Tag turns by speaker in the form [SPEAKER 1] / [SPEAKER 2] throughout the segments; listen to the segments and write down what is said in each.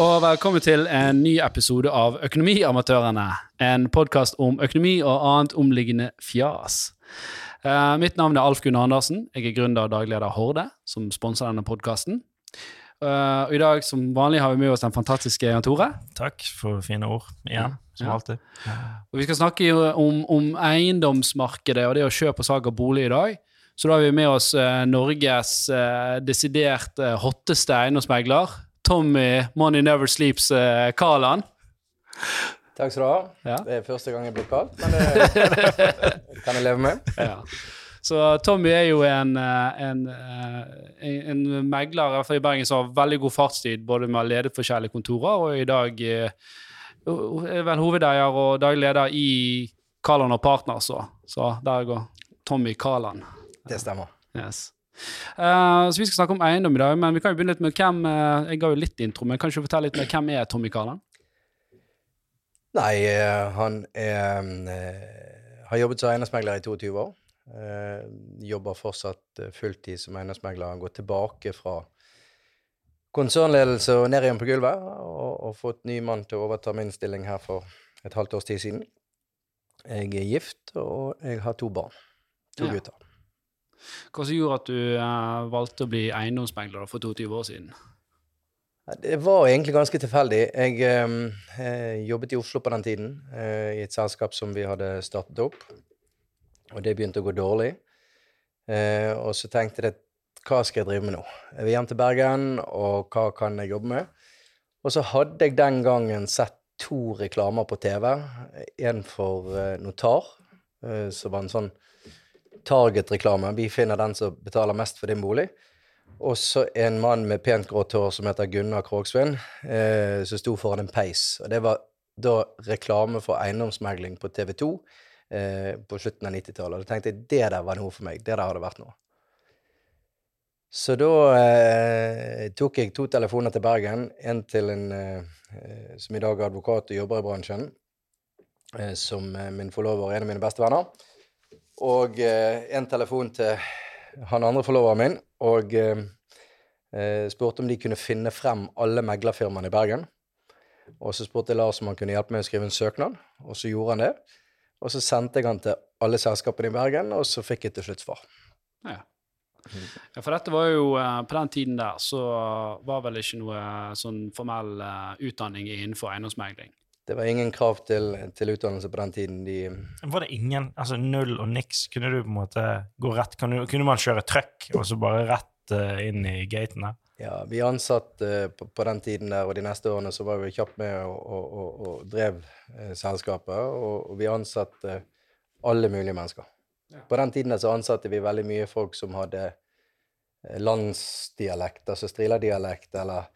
[SPEAKER 1] og velkommen til en ny episode av Økonomiamatørene. En podkast om økonomi og annet omliggende fjas. Uh, mitt navn er Alf Gunnar Andersen. Jeg er gründer og dagleder Horde, som sponser denne podkasten. Uh, I dag som vanlig har vi med oss den fantastiske Jan Tore.
[SPEAKER 2] Takk for fine ord igjen, som
[SPEAKER 1] Ja.
[SPEAKER 2] alltid.
[SPEAKER 1] Og Vi skal snakke om, om eiendomsmarkedet og det å kjøpe og salg av bolig i dag. Så da har vi med oss uh, Norges eh, desidert eh, hotteste eiendomsmegler, Tommy Money Never Sleeps eh, Karlan.
[SPEAKER 3] Takk skal du ha.
[SPEAKER 1] Ja.
[SPEAKER 3] Det er første gang jeg blir kalt, men det kan jeg leve med.
[SPEAKER 1] Ja. Så Tommy er jo en, eh, en, eh, en, megler i Bergen som har veldig god fartstid, både med å lede forskjellige kontorer, og i dag er vel hovedeier og daglig leder i Kaland og Partners. Så, så der går Tommy Kaland.
[SPEAKER 3] Det stemmer.
[SPEAKER 1] Yes. Eh, så Vi skal snakke om eiendom i dag, men vi kan jo begynne litt med hvem uh, Jeg ga jo litt intro, men kan du fortelle litt mer hvem er Tommy Kaland?
[SPEAKER 3] Nei, eh, han er eh, Har jobbet som eiendomsmegler i 22 år. Jobber fortsatt fulltid som eiendomsmegler. Han går tilbake fra konsernledelse og ned igjen på gulvet, og, og fått ny mann til å overta min stilling her for et halvt års tid siden. Jeg er gift, og jeg har to barn. To
[SPEAKER 1] Ja.
[SPEAKER 3] gutter.
[SPEAKER 1] Hva som gjorde at du eh, valgte å bli eiendomsmegler for 22 år siden?
[SPEAKER 3] Det var egentlig ganske tilfeldig. Jeg eh, eh, jobbet i Oslo på den tiden, eh, i et selskap som vi hadde startet opp. Og det begynte å gå dårlig. Eh, og så tenkte jeg hva skal jeg drive med nå? Jeg vil hjem til Bergen, og hva kan jeg jobbe med? Og så hadde jeg den gangen sett to reklamer på TV. En for eh, notar, eh, som var en sånn Target-reklame. Vi finner den som betaler mest for din bolig. Og så en mann med pent grått hår som heter Gunnar Krogsvin, eh, som sto foran en peis. Og det var da reklame for eiendomsmegling på TV 2 eh, på slutten av 90-tallet. Og da tenkte jeg det der var noe for meg. Det der hadde vært noe. Så da eh, tok jeg to telefoner til Bergen. En til en eh, som i dag er advokat og jobber i bransjen, eh, som eh, min forlover og en av mine beste venner. Og eh, en telefon til han andre forloveren min, og eh, eh, spurte om de kunne finne frem alle meglerfirmaene i Bergen. Og så spurte jeg Lars om han kunne hjelpe meg å skrive en søknad, og så gjorde han det. Og så sendte jeg han til alle selskapene i Bergen, og så fikk jeg til slutt svar.
[SPEAKER 1] Ja. ja, for dette var jo eh, På den tiden der så var vel ikke noe eh, sånn formell utdanning innenfor eiendomsmegling.
[SPEAKER 3] Det var ingen krav til, til utdannelse på den tiden. De,
[SPEAKER 2] Var det ingen, altså null og niks? Kunne du på en måte gå rett, kunne, kunne man kjøre trøkk og så bare rett uh, inn i gatene?
[SPEAKER 3] ja, vi ansatte uh, på, på den tiden der, og de neste årene så var vi kjapt med og, og, og, og drev uh, selskapet, og, og vi ansatte alle mulige mennesker.
[SPEAKER 1] Ja.
[SPEAKER 3] På den tiden der så ansatte vi veldig mye folk som hadde eh, landsdialekt, altså strilerdialekt, eller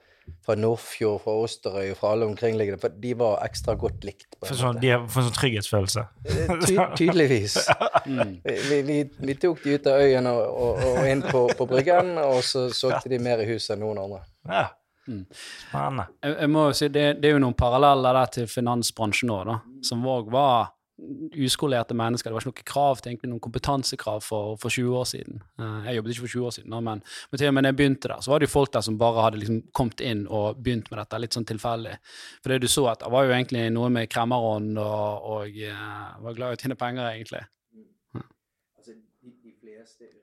[SPEAKER 3] fra Nordfjord, fra Osterøy, fra alle omkringliggende, for de var ekstra godt likt.
[SPEAKER 2] For sånn, de har for sånn trygghetsfølelse.
[SPEAKER 3] Eh, Ty tydeligvis.
[SPEAKER 1] Mm.
[SPEAKER 3] Vi, vi, vi tok de ut av øyen og, og, og inn på, på bryggen, og så solgte de mer i huset enn noen andre.
[SPEAKER 2] Ja.
[SPEAKER 1] Mm.
[SPEAKER 2] Spennende.
[SPEAKER 1] Jeg, jeg må jo si, det, det er jo noen paralleller der til finansbransjen òg, da, som òg var uskolerte mennesker. Det var ikke noe krav til egentlig noen kompetansekrav for, for 20 år siden. Eh, jeg jobbet ikke for 20 år siden, men, men til og med da jeg begynte der, så var det jo folk der som bare hadde liksom kommet inn og begynt med dette litt sånn tilfeldig. For det du så etter, var jo egentlig noe med kremmerånd og, og eh, var glad i å tjene penger, egentlig.
[SPEAKER 3] Altså, de, de fleste yrker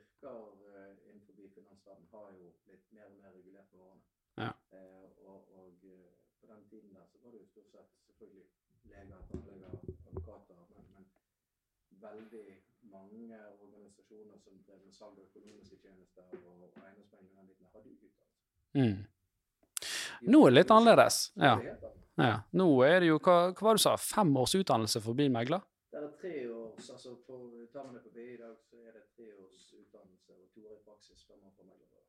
[SPEAKER 3] innenfor finansverdenen har jo blitt mer og mer regulert med årene.
[SPEAKER 1] Ja.
[SPEAKER 3] Eh, og, og eh, på den tiden der så var det jo stort sett selvfølgelig leger, tannleger, advokater, men, men veldig mange organisasjoner som drev med salg av økonomiske tjenester og, og biten, hadde jo utdannelse.
[SPEAKER 1] Mm. Nå er det litt annerledes. Ja. Ja. Nå er det jo, hva, hva var det du sa, fem års utdannelse for bilmegler?
[SPEAKER 3] Det er tre års, altså for, tar man det på BI i dag, så er det tre års utdannelse og to år i praksis før man får megler.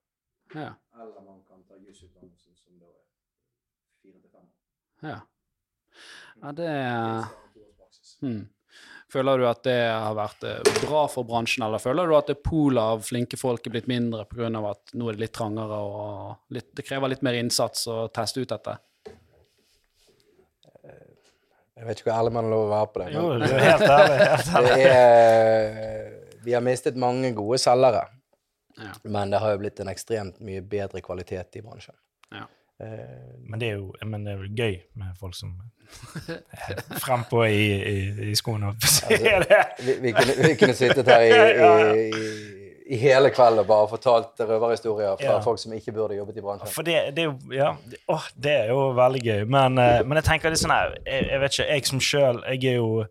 [SPEAKER 1] Ja.
[SPEAKER 3] Eller man kan ta jusutdannelsen, som da er fire til fem år.
[SPEAKER 1] ja. ja det er. Hmm. Føler du at det har vært eh, bra for bransjen, eller føler du at pool av flinke folk er blitt mindre pga. at nå er det litt trangere og litt, det krever litt mer innsats å teste ut dette?
[SPEAKER 3] Jeg vet ikke hvor ærlig man er lov å være på det.
[SPEAKER 2] Jo,
[SPEAKER 3] Men
[SPEAKER 2] du er helt ærlig. Helt ærlig.
[SPEAKER 3] det er, vi har mistet mange gode selgere,
[SPEAKER 1] Ja.
[SPEAKER 3] men det har jo blitt en ekstremt mye bedre kvalitet i bransjen.
[SPEAKER 1] Ja.
[SPEAKER 3] Eh,
[SPEAKER 2] Men det jo men det er jo gøy med folk som er frempå i, i, i skoene.
[SPEAKER 3] Altså,
[SPEAKER 2] det.
[SPEAKER 3] vi, vi, kunne, vi kunne sittet her i, i, hele kveld og bare fortalt røverhistorier fra
[SPEAKER 2] Ja.
[SPEAKER 3] folk som ikke burde jobbet i bransjen.
[SPEAKER 2] For det, det Ja, det, åh, det er jo veldig gøy. Men, eh, men jeg tenker litt sånn her jeg, jeg vet ikke, jeg som sjøl Jeg er jo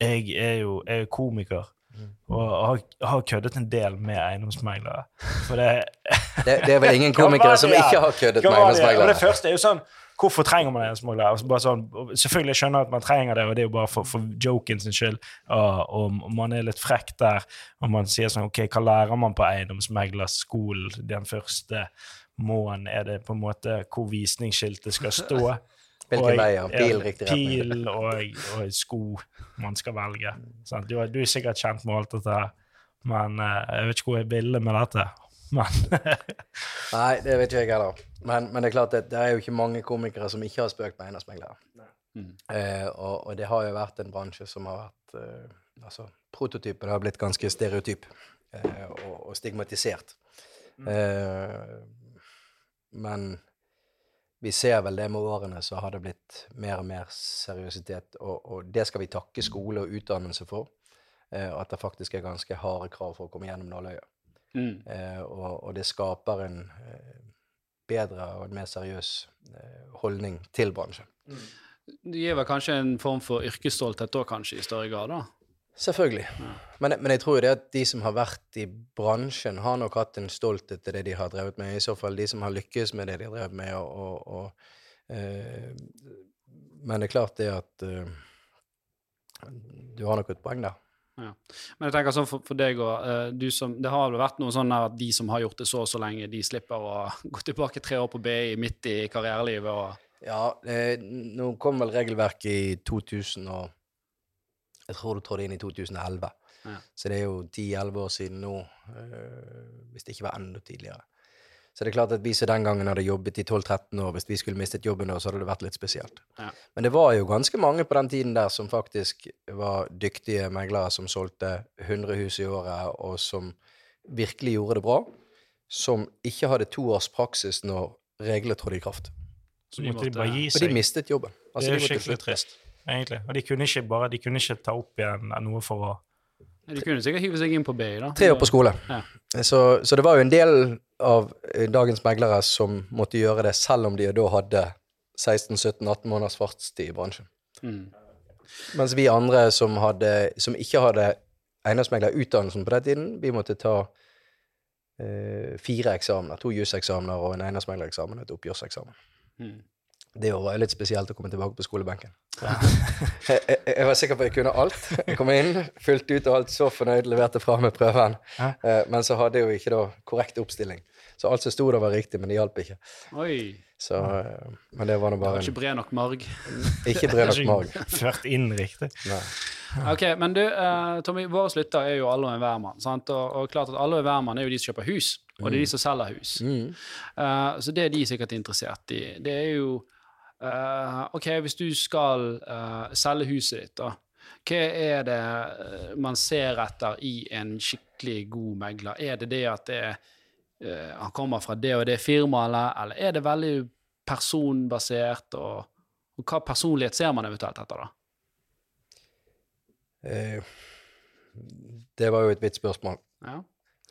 [SPEAKER 2] jeg er jo jeg er komiker. Og har, har køddet en del med eiendomsmeglere. Det
[SPEAKER 3] Det, det er vel ingen komikere som ikke har køddet med
[SPEAKER 2] eiendomsmeglere? det? Første er jo sånn Hvorfor trenger man eiendomsmeglere? Og så bare Sånn, selvfølgelig selvfølgelig jeg skjønner at man trenger det, og det er jo bare for, for joken sin skyld. Og, og man er litt frekk der, og man sier sånn OK, hva lærer man på eiendomsmeglerskolen den første måneden? Er det på en måte hvor visningsskiltet skal stå?
[SPEAKER 3] Hvilken vei, ja. Pil, riktig retning.
[SPEAKER 2] Pil og, og sko man skal velge. Sant? Du, du er sikkert kjent med alt dette men eh, jeg vet ikke hvor jeg ville med dette. Men
[SPEAKER 3] Nei, det vet ikke jeg heller. Men, men det er klart at det er jo ikke mange komikere som ikke har spøkt med eiendomsmeglere.
[SPEAKER 1] Mm.
[SPEAKER 3] Eh, og, og det har jo vært en bransje som har vært eh, Altså, prototypen har blitt ganske stereotyp eh, og, og stigmatisert. Eh, men vi ser vel det med årene så har det blitt mer og mer seriøsitet, og, og det skal vi takke skole og utdannelse for. Eh, at det faktisk er ganske harde krav for å komme gjennom nåløyet.
[SPEAKER 1] Mm.
[SPEAKER 3] Eh, og, og det skaper en eh, bedre og en mer seriøs eh, holdning til bransjen.
[SPEAKER 1] Det gir vel kanskje en form for yrkesstolthet da, kanskje, i større grad? da?
[SPEAKER 3] Selvfølgelig. Men, men jeg tror jo det at de som har vært i bransjen, har nok hatt en stolthet til det de har drevet med. I så fall de som har lykkes med det de har drevet med. Og, og, og, eh, men det er klart det at eh, Du har nok et poeng der.
[SPEAKER 1] Men jeg tenker sånn for, for deg og du som Det har vel vært noe sånn at de som har gjort det så og så lenge, de slipper å gå tilbake tre år på BI midt i karrierelivet og
[SPEAKER 3] Ja, eh, nå kom vel regelverket i 2000 og Jeg tror du trådte inn i 2011.
[SPEAKER 1] Ja.
[SPEAKER 3] Så det er jo 10-11 år siden nå, eh, hvis det ikke var enda tidligere. Så det er klart at vi som den gangen hadde jobbet i 12-13 år, hvis vi skulle mistet jobben da, så hadde det vært litt spesielt.
[SPEAKER 1] Ja.
[SPEAKER 3] Men det var jo ganske mange på den tiden der som faktisk var dyktige meglere som solgte 100 hus i året, og som virkelig gjorde det bra, som ikke hadde to års praksis når reglene trådte i kraft.
[SPEAKER 2] så
[SPEAKER 1] De
[SPEAKER 2] måtte de bare gi
[SPEAKER 3] For de mistet jobben. Altså,
[SPEAKER 2] det er jo skikkelig trist, egentlig. Og de kunne ikke bare, de kunne ikke ta opp igjen noe for å
[SPEAKER 1] De kunne sikkert hive seg inn på BI, da.
[SPEAKER 3] Tre år på skole.
[SPEAKER 1] Ja.
[SPEAKER 3] Så, så det var jo en del av eh, dagens meglere som måtte gjøre det, selv om de da hadde 16-17-18 måneders fartstid i bransjen.
[SPEAKER 1] Mm.
[SPEAKER 3] Mens vi andre som, hadde, som ikke hadde eiendomsmeglerutdannelsen på den tiden, vi måtte ta eh, fire eksamener. To juseksamener og en eiendomsmeglereksamen og et oppgjørseksamen.
[SPEAKER 1] Mm.
[SPEAKER 3] Det var litt spesielt å komme tilbake på skolebenken. jeg, jeg, jeg var sikker på at jeg kunne alt. Jeg kom inn, fylte ut og alt, så fornøyd, leverte fra meg prøven.
[SPEAKER 2] Ja.
[SPEAKER 3] Eh, men så hadde jeg jo ikke da korrekt oppstilling. Så alt som sto der, var riktig, men det hjalp ikke.
[SPEAKER 1] Oi.
[SPEAKER 3] Så, eh, men det var nå
[SPEAKER 1] Det
[SPEAKER 3] bare
[SPEAKER 1] var ikke bred nok marg.
[SPEAKER 3] Ikke bred nok marg.
[SPEAKER 2] Ført inn riktig.
[SPEAKER 3] Nei.
[SPEAKER 1] Ok, men du, eh, Tommy, våre lytter er jo alle og enhver mann. sant? Og, og klart at alle og enhver mann er jo de som kjøper hus, og det er de som selger hus.
[SPEAKER 3] Mm.
[SPEAKER 1] Uh, så det er de sikkert interessert i. Det er jo eh, OK, hvis du skal uh, selge huset ditt, da. Hva er det eh, man ser etter i en skikkelig god megler? Er det det at det, uh, han kommer fra det og det firmaet, eller, eller er det veldig personbasert? Og, og hva personlighet ser man eventuelt etter, da?
[SPEAKER 3] Det var jo et vidt spørsmål.
[SPEAKER 1] Ja.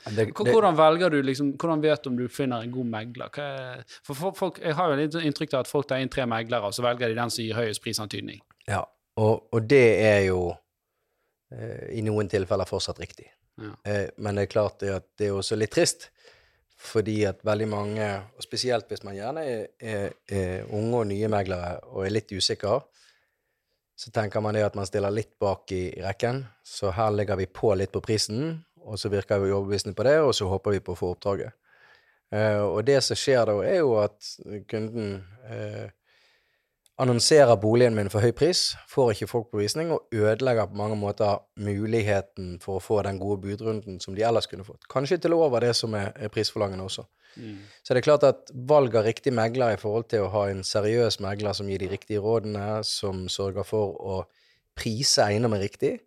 [SPEAKER 3] Det, det,
[SPEAKER 1] Hvordan velger du liksom, hvordan vet du om du finner en god megler? Er, for folk- jeg har jo litt inntrykk av at folk tar inn tre meglere, og så velger de den som gir høyest prisantydning.
[SPEAKER 3] ja, og, og det er jo eh, i noen tilfeller fortsatt riktig.
[SPEAKER 1] Ja.
[SPEAKER 3] Eh, men det er klart det at det er også litt trist, fordi at veldig mange, og spesielt hvis man gjerne er, er, er unge og nye meglere og er litt usikker, så tenker man det at man stiller litt bak i, rekken. Så her legger vi på litt på prisen, og så virker vi overbevisende på det, og så håper vi på å få oppdraget. Eh, og det som skjer da, er jo at kunden eh, annonserer boligen min for høy pris, får ikke folk på visning, og ødelegger på mange måter muligheten for å få den gode budrunden som de ellers kunne fått. Kanskje til over det som er, er prisforlangende også. Så det er klart at valg av riktig megler i forhold til å ha en seriøs megler som gir de riktige rådene, som sørger for å prise eiendommen riktig,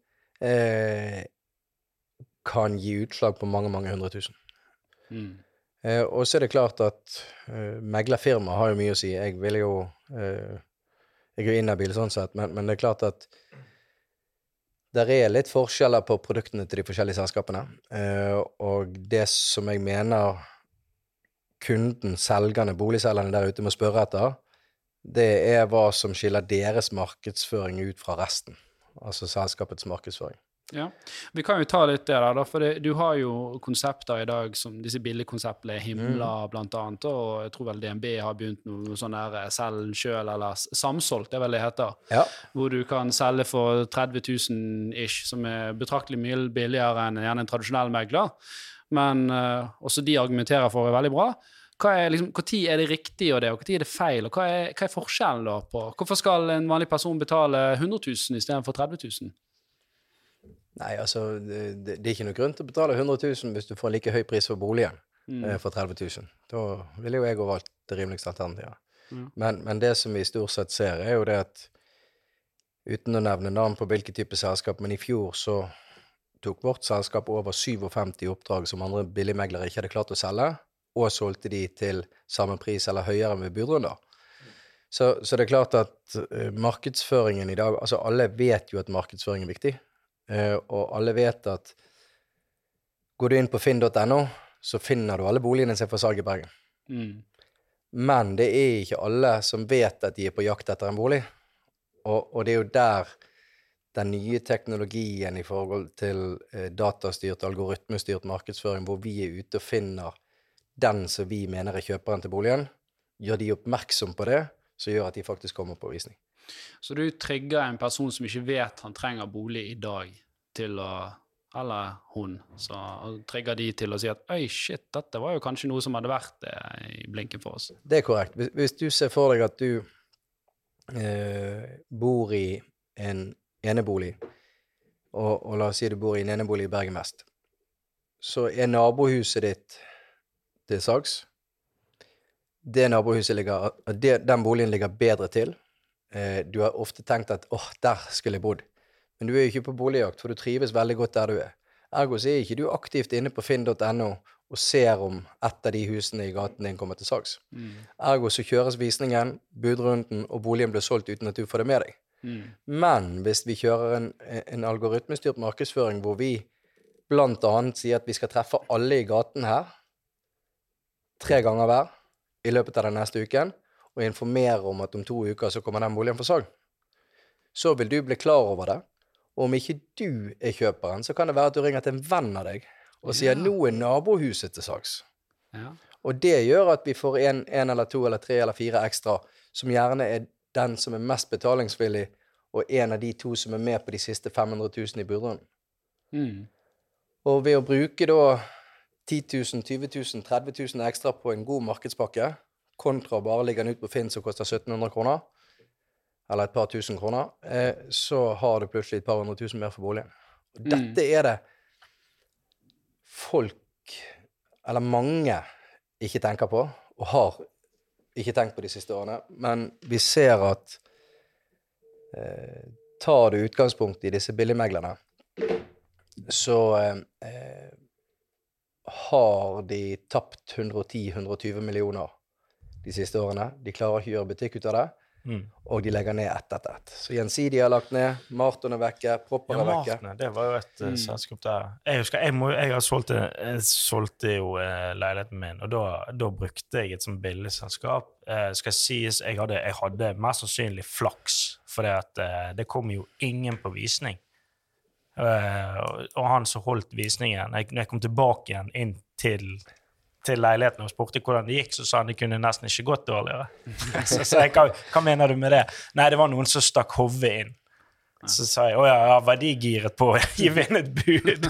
[SPEAKER 3] eh, kan gi utslag på mange, mange hundre tusen.
[SPEAKER 1] Mm.
[SPEAKER 3] Eh, og så er det klart at eh, meglerfirma har jo mye å si. Jeg ville jo eh, Jeg er jo inhabil sånn sett, men, men det er klart at det er litt forskjeller på produktene til de forskjellige selskapene. Eh, og det som jeg mener kunden, selgerne, boligselgerne der ute må spørre etter, det er hva som skiller deres markedsføring ut fra resten. Altså selskapets markedsføring.
[SPEAKER 1] Ja, Vi kan jo ta litt det der, da, for det, du har jo konsepter i dag som disse billigkonseptene, Himla
[SPEAKER 3] Mm.
[SPEAKER 1] blant annet, og jeg tror vel DNB har begynt noe sånn der eh, selg sjøl, eller samsolgt, det er vel det heter,
[SPEAKER 3] Ja.
[SPEAKER 1] hvor du kan selge for 30 000 ish, som er betraktelig mye billigere enn gjerne en tradisjonell megler, men uh, også de argumenterer for er veldig bra. Hva er liksom, Når er det riktig og det, og når er det feil, og hva er, hva er forskjellen da på Hvorfor skal en vanlig person betale 100 000 istedenfor 30 000?
[SPEAKER 3] Nei, altså, det, det er ikke noe grunn til å betale 100 000 hvis du får like høy pris for boligen
[SPEAKER 1] Mm.
[SPEAKER 3] eh, for 30 000. Da ville jo jeg ha valgt det rimeligste alternativet.
[SPEAKER 1] Mm.
[SPEAKER 3] Men, men det som vi stort sett ser, er jo det at uten å nevne navn på hvilken type selskap, men i fjor så tok vårt selskap over 57 oppdrag som andre billigmeglere ikke hadde klart å selge, og solgte de til samme pris eller høyere enn ved budrunder. Så, så det er klart at eh, markedsføringen i dag Altså, alle vet jo at markedsføring er viktig. Eh, og alle vet at går du inn på finn.no, så finner du alle boligene som er for salg i Bergen.
[SPEAKER 1] Mm.
[SPEAKER 3] Men det er ikke alle som vet at de er på jakt etter en bolig. Og, og det er jo der den nye teknologien i forhold til eh, datastyrt, algoritmestyrt markedsføring, hvor vi er ute og finner den som vi mener er kjøperen til boligen, gjør de oppmerksom på det, som gjør at de faktisk kommer på visning.
[SPEAKER 1] Så du trigger en person som ikke vet han trenger bolig i dag, til å Eller hun. Så trigger de til å si at oi, shit, dette var jo kanskje noe som hadde vært det i blinken for oss.
[SPEAKER 3] Det er korrekt. Hvis, hvis du ser for deg at du eh, bor i en enebolig, og, og la oss si du bor i en enebolig i Bergen vest, så er nabohuset ditt til salgs. Det nabohuset ligger, det, den boligen ligger bedre til. Eh, du har ofte tenkt at åh, der skulle jeg bodd. Men du er jo ikke på boligjakt, for du trives veldig godt der du er. Ergo så er ikke du aktivt inne på finn.no og ser om et av de husene i gaten din kommer til salgs.
[SPEAKER 1] Mm.
[SPEAKER 3] Ergo så kjøres visningen, budrunden, og boligen blir solgt uten at du får det med deg.
[SPEAKER 1] Mm.
[SPEAKER 3] Men hvis vi kjører en, en algoritmestyrt markedsføring hvor vi annet sier at vi skal treffe alle i gaten her tre ganger hver i løpet av den neste uken, og informere om at om to uker så kommer den boligen for salg, så vil du bli klar over det. Og om ikke du er kjøperen, så kan det være at du ringer til en venn av deg og sier
[SPEAKER 1] Ja.
[SPEAKER 3] nå er nabohuset til salgs.
[SPEAKER 1] Ja.
[SPEAKER 3] Og det gjør at vi får en, en eller to eller tre eller fire ekstra, som gjerne er den som er mest betalingsvillig, og en av de to som er med på de siste 500 000 i budrunden.
[SPEAKER 1] Mm.
[SPEAKER 3] Og ved å bruke da 10 000, 20 000, 30 000 ekstra på en god markedspakke, kontra bare ligge den ut på Finn som koster 1700 kroner, eller et par tusen kroner, eh, så har du plutselig et par hundre tusen mer for boligen. Og
[SPEAKER 1] Mm.
[SPEAKER 3] dette er det folk, eller mange, ikke tenker på, og har ikke tenkt på de siste årene. Men vi ser at eh, tar du utgangspunkt i disse billigmeglerne, så eh, eh, har de tapt 110-120 millioner de siste årene. De klarer ikke å gjøre butikk ut av det,
[SPEAKER 2] Mm.
[SPEAKER 3] og de legger ned ett etter ett. Så Gjensidige har lagt ned, Marton er vekke, Propper
[SPEAKER 2] Ja,
[SPEAKER 3] er vekke.
[SPEAKER 2] Martene, det var jo et eh,
[SPEAKER 1] Mm.
[SPEAKER 2] selskap der. Jeg husker, jeg, må, jeg, solgt, jeg solgte jo eh, leiligheten min, og da, da brukte jeg et sånt billigselskap. Eh, skal sies, jeg hadde, jeg hadde mest sannsynlig flaks, for eh, det kom jo ingen på visning. Eh, og, og han som holdt visningen, jeg, når jeg kom tilbake igjen inn til, til leiligheten og spurte hvordan det gikk, så sa han det kunne nesten ikke gått dårligere. så sa jeg, hva, hva mener du med det? Nei, det var noen som stakk hodet inn. Så sa jeg å ja, ja, var de giret på å gi inn et bud?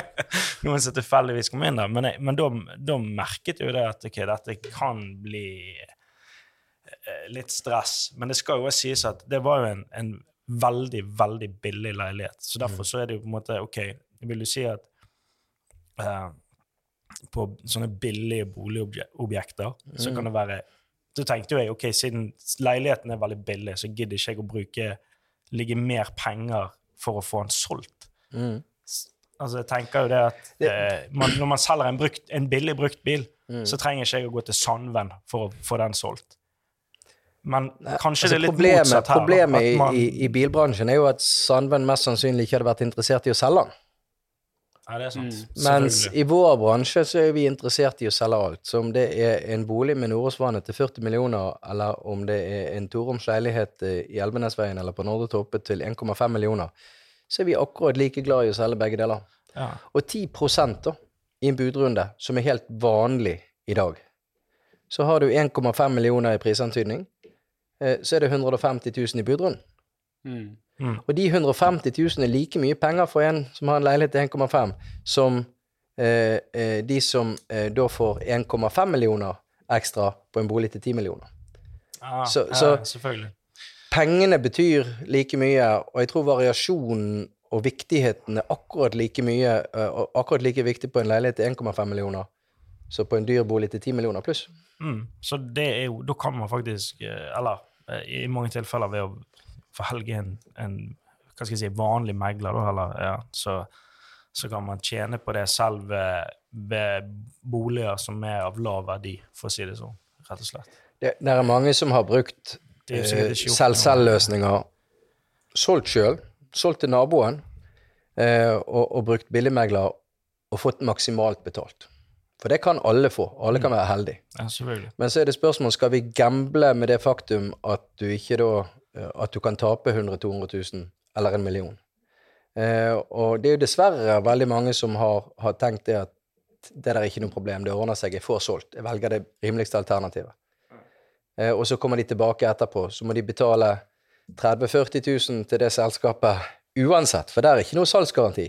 [SPEAKER 2] Noen som tilfeldigvis kom inn der. Men, jeg, men da, merket jo det at ok, dette kan bli eh, litt stress. Men det skal jo også sies at det var jo en, en veldig, veldig billig leilighet. Så derfor så er det jo på en måte OK, vil du si at eh, på sånne billige boligobjekter så kan det være Da tenkte jo jeg OK, siden leiligheten er veldig billig, så gidder ikke jeg å bruke ligge mer penger for å få den solgt.
[SPEAKER 3] Mm.
[SPEAKER 2] Altså, jeg tenker jo det at eh, man, når man selger en, brukt, en billig brukt bil, så trenger ikke jeg å gå til Sandven for å få den solgt. Men kanskje
[SPEAKER 3] Altså,
[SPEAKER 2] det er litt
[SPEAKER 3] problemet
[SPEAKER 2] motsatt her.
[SPEAKER 3] problemet
[SPEAKER 2] man-
[SPEAKER 3] i, i, i bilbransjen er jo at Sandven mest sannsynlig ikke hadde vært interessert i å selge den.
[SPEAKER 2] Ja, det er sant.
[SPEAKER 3] Mens i vår bransje så er vi interessert i å selge alt. Så om det er en bolig med Nordåsvannet til 40 millioner, eller om det er en toroms leilighet eh, i Elvenesveien eller på Nordre Toppe til 1,5 millioner, så er vi akkurat like glad i å selge begge deler.
[SPEAKER 2] Ja.
[SPEAKER 3] Og 10 da, i en budrunde, som er helt vanlig i dag, så har du 1,5 millioner i prisantydning, eh, så er det 150 000 i budrunden.
[SPEAKER 1] Mm.
[SPEAKER 3] Og de 150 000 er like mye penger for en som har en leilighet til 1,5, som eh, eh, de som eh, da får 1,5 millioner ekstra på en bolig til 10 millioner.
[SPEAKER 2] Ja,
[SPEAKER 3] Så-
[SPEAKER 2] ja,
[SPEAKER 3] så-
[SPEAKER 2] selvfølgelig.
[SPEAKER 3] Pengene betyr like mye, og jeg tror variasjonen og viktigheten er akkurat like mye, eh, og akkurat like viktig på en leilighet til 1,5 millioner så på en dyr bolig til 10 millioner pluss.
[SPEAKER 2] Mm. Så det er jo Da kan man faktisk eh, Eller i mange tilfeller ved å velge en, en hva skal jeg si, vanlig megler, da, eller, ja, så, så kan man tjene på det selv ved, ved boliger som er av lav verdi, for å si det sånn, rett og slett.
[SPEAKER 3] Det, det er mange som har brukt eh, selv-selv-løsninger, solgt sjøl, solgt til naboen, eh, og, og brukt billigmegler og fått maksimalt betalt. For det kan alle få. Alle kan være heldige.
[SPEAKER 2] Ja.
[SPEAKER 3] Men så er det spørsmål skal vi gamble med det faktum at du ikke da at du kan tape 100 000-200 000 eller en million. Eh, og det er jo dessverre veldig mange som har, har tenkt det at det der er ikke noe problem, det ordner seg, jeg får solgt. Jeg velger det rimeligste alternativet. Eh, og så kommer de tilbake etterpå, så må de betale 30 000-40 000 til det selskapet uansett, for det er ikke noe salgsgaranti.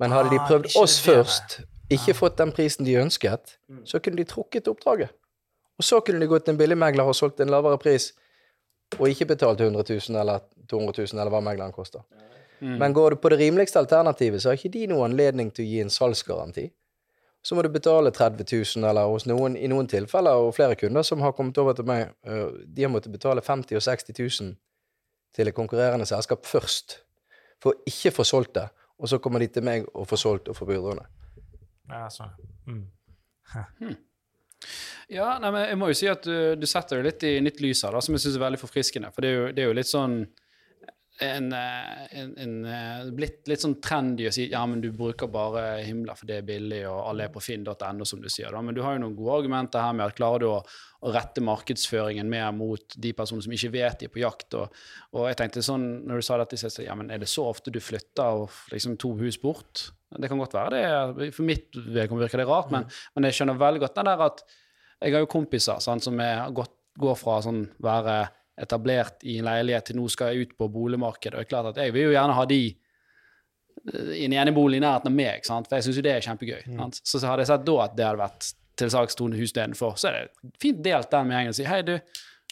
[SPEAKER 3] Men hadde de
[SPEAKER 2] Ah,
[SPEAKER 3] prøvd oss først, ikke fått den prisen de ønsket, så kunne de trukket oppdraget. Og så kunne de gått til en billigmegler og solgt en lavere pris, og ikke betalt 100 000 eller 200 000 eller hva megleren koster. Men går du på det rimeligste alternativet, så har ikke de noen anledning til å gi en salgsgaranti. Så må du betale 30 000, eller hos noen, i noen tilfeller, og flere kunder som har kommet over til meg, øh, de har måttet betale 50 000 og 60 000 til et konkurrerende selskap først, for å ikke få solgt det. Og så kommer de til meg og får solgt og får budrunde.
[SPEAKER 2] Ja, sånn. Mm.
[SPEAKER 1] Ja, nei, men jeg må jo si at du, du setter det litt i nytt lys her, da, som jeg syns er veldig forfriskende. For det er jo, det er jo litt sånn en, eh, en, en eh, blitt litt sånn trendy å si ja, men du bruker bare himler for det er billig, og alle er på finn.no, som du sier. da, Men du har jo noen gode argumenter her med at klarer du å, å rette markedsføringen mer mot de personene som ikke vet de er på jakt. Og, og jeg tenkte sånn, når du sa dette, så ja, men er det så ofte du flytter og liksom to hus bort? Det kan godt være det. For mitt vedkommende virker det rart, men, men jeg skjønner veldig godt den der at jeg har jo kompiser sant, som gått, går fra sånn være etablert i en leilighet til nå skal jeg ut på boligmarkedet. Og det er klart at jeg vil jo gjerne ha de eh, i en enebolig i nærheten av meg, sant? for jeg syns jo det er kjempegøy. Sant? Så, så hadde jeg sett da at det hadde vært til salgs Tone hus for, så er det fint delt den med gjengen og si hei, du,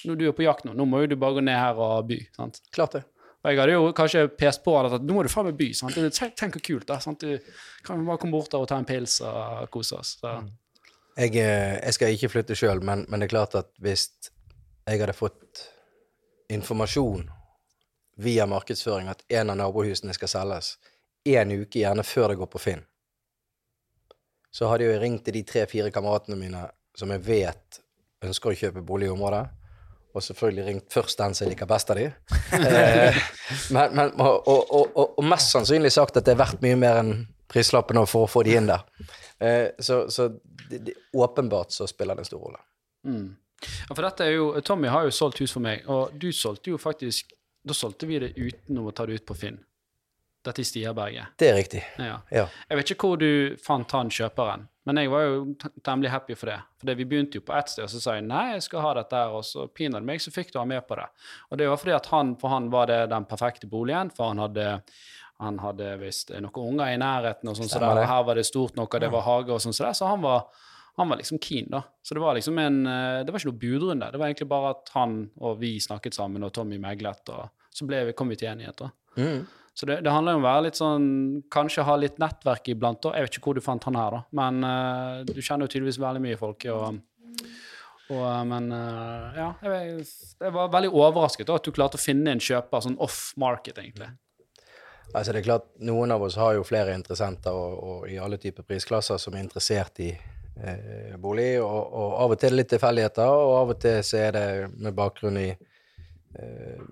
[SPEAKER 1] når du er på jakt nå, nå må jo du bare gå ned her og by. sant?
[SPEAKER 3] Klart det.
[SPEAKER 1] Og jeg hadde jo kanskje pest på at nå må du faen meg by. sant? Tenk, hvor kult da, sant? Du kan bare komme bort der og ta en pils og kose oss. Så.
[SPEAKER 3] Jeg, eh, jeg skal ikke flytte sjøl, men, men det er klart at hvis jeg hadde fått informasjon via markedsføring at en av nabohusene skal selges én uke gjerne før det går på Finn, så hadde jeg ringt til de tre-fire kameratene mine som jeg vet ønsker å kjøpe bolig i området, og selvfølgelig ringt først den som jeg liker best av de. Eh, men, men, og, og, og, og mest sannsynlig sagt at det er verdt mye mer enn prislappen for å få de inn der. Eh, så så det, det, åpenbart så spiller det en stor rolle.
[SPEAKER 1] Mm. Ja, for dette er jo, Tommy har jo solgt hus for meg, og du solgte jo faktisk Da solgte vi det uten å ta det ut på Finn. Dette i Stierberget.
[SPEAKER 3] Det er riktig.
[SPEAKER 1] Ja.
[SPEAKER 3] Ja.
[SPEAKER 1] Jeg vet ikke hvor du fant han kjøperen, men jeg var jo temmelig happy for det. For vi begynte jo på ett sted, og så sa jeg nei, jeg skal ha dette her, og så pinadø meg, så fikk du han med på det. Og det var fordi at han, for han var det den perfekte boligen, for han hadde han hadde visst noen unger i nærheten, og sånn, så der, her var det stort nok, og det var hage og sånn, så, der, så han var han var liksom keen, da. Så det var liksom en eh, Det var ikke noe budrunde. Det var egentlig bare at han og vi snakket sammen, og Tommy meglet, og så vi, kom vi til enighet, da.
[SPEAKER 3] Mm.
[SPEAKER 1] Så det, det handler om å være litt sånn Kanskje ha litt nettverk iblant. da. Jeg vet ikke hvor du fant han her, da, men uh, du kjenner jo tydeligvis veldig mye folk. og, og eh, Men ja, jeg, jeg var veldig overrasket da, at du klarte å finne en kjøper sånn off market, egentlig.
[SPEAKER 3] Altså det er klart, Noen av oss har jo flere interessenter og, og i alle typer prisklasser som er interessert i eh, bolig. Og, og av og til litt tilfeldigheter, og av og til så er det med bakgrunn i eh,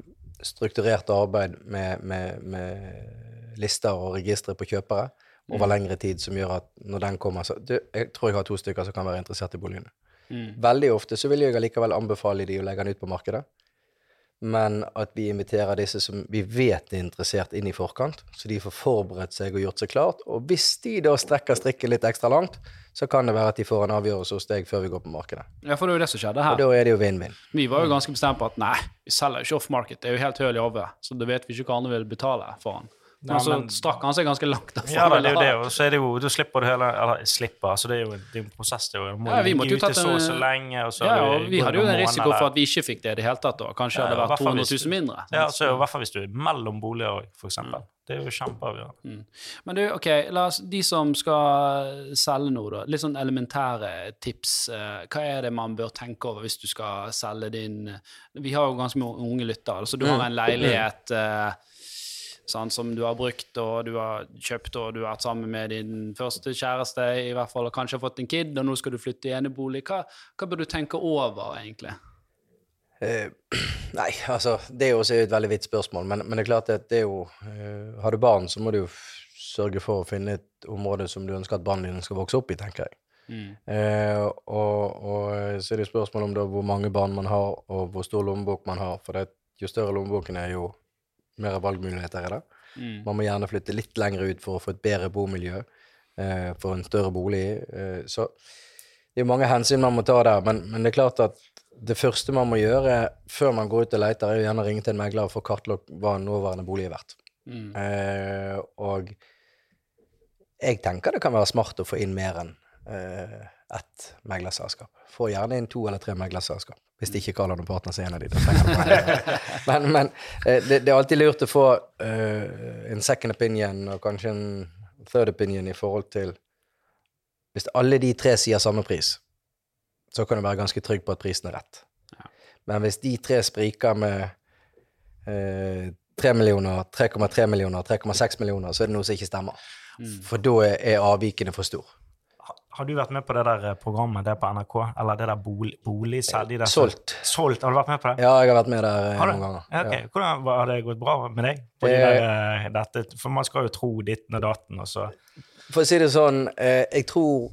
[SPEAKER 3] strukturert arbeid med, med, med lister og registre på kjøpere over lengre tid, som gjør at når den kommer så du, Jeg tror jeg har to stykker som kan være interessert i boligene. Veldig ofte så vil jeg allikevel anbefale de å legge den ut på markedet. Men at vi inviterer disse som vi vet er interessert, inn i forkant, så de får forberedt seg og gjort seg klart. Og hvis de da strekker strikken litt ekstra langt, så kan det være at de får en avgjørelse hos deg før vi går på markedet.
[SPEAKER 1] Ja, for det er jo det som skjedde her.
[SPEAKER 3] Og da er det jo vinn-vinn.
[SPEAKER 1] Vi var jo ganske bestemt på at nei, vi selger jo ikke off-market. Det er jo helt høl i hodet, så da vet vi ikke hva andre vil betale for han. Men så strakk han seg ganske langt. derfor
[SPEAKER 2] Ja, det er jo det, og så er det jo, du slipper du hele Eller slipper, altså det er jo det er en prosess. Det er jo, må
[SPEAKER 1] Ja, vi måtte jo tatt
[SPEAKER 2] så og
[SPEAKER 1] en-
[SPEAKER 2] så lenge, og så
[SPEAKER 1] Ja, og vi hadde jo en risiko for at vi ikke fikk det i det hele tatt. da. Kanskje
[SPEAKER 2] Ja,
[SPEAKER 1] hadde det vært
[SPEAKER 2] hvert fall
[SPEAKER 1] 200
[SPEAKER 2] hvis
[SPEAKER 1] 000 mindre.
[SPEAKER 2] Ja, så er jo i hvert fall hvis du er mellom boliger òg, eksempel.
[SPEAKER 1] Mm.
[SPEAKER 2] Det er jo kjempeavgjørende.
[SPEAKER 1] Men du, ok, la oss, de som skal selge noe, da. Litt sånn elementære tips. Eh, Hva er det man bør tenke over hvis du skal selge din Vi har jo ganske mange unge lyttere. Altså, du har en leilighet eh, sånn, som du har brukt, og du har kjøpt, og du har vært sammen med din første kjæreste, i hvert fall, og kanskje har fått en kid, og nå skal du flytte i enebolig. Hva, hva bør du tenke over, egentlig?
[SPEAKER 3] Uh, nei, altså Det er jo også et veldig vidt spørsmål, men, men det er klart at det er jo uh, Har du barn, så må du jo sørge for å finne et område som du ønsker at barna dine skal vokse opp i, tenker jeg. Eh, og, og så er det jo spørsmål om da hvor mange barn man har, og hvor stor lommebok man har. For det, jo større lommeboken er, jo mer valgmuligheter er det. Man må gjerne flytte litt lenger ut for å få et bedre bomiljø, eh, for en større bolig. Eh, så det er mange hensyn man må ta der, men, men det er klart at det første man må gjøre før man går ut og leter, er jo gjerne å ringe til en megler og få kartlagt hva en nåværende bolig er verdt. Eh, og jeg tenker det kan være smart å få inn mer enn eh, ett meglerselskap. Få gjerne inn to eller tre meglerselskap. Hvis ikke Karl partner, så er en av de. Bare- men men eh, det, det er alltid lurt å få uh, en second opinion og kanskje en third opinion i forhold til Hvis alle de tre sier samme pris, så kan du være ganske trygg på at prisen er rett. Men hvis de tre spriker med eh, 3 millioner, 3,3 millioner, 3,6 millioner, så er det noe som ikke stemmer. For da er avvikene for stor.
[SPEAKER 2] Ha- Har du vært med på det der eh, programmet det på NRK? Eller det der bolig, boligsalg? de
[SPEAKER 3] Solgt.
[SPEAKER 2] Solgt, Har du vært med på det?
[SPEAKER 3] Ja, jeg har vært med der eh, noen ganger.
[SPEAKER 2] Ja, ok.
[SPEAKER 3] Ja.
[SPEAKER 2] Hvordan Har det gått bra med deg? På de
[SPEAKER 3] Eh,
[SPEAKER 2] der, eh, dette, for man skal jo tro ditten og datten, og så
[SPEAKER 3] For å si det sånn, eh, jeg tror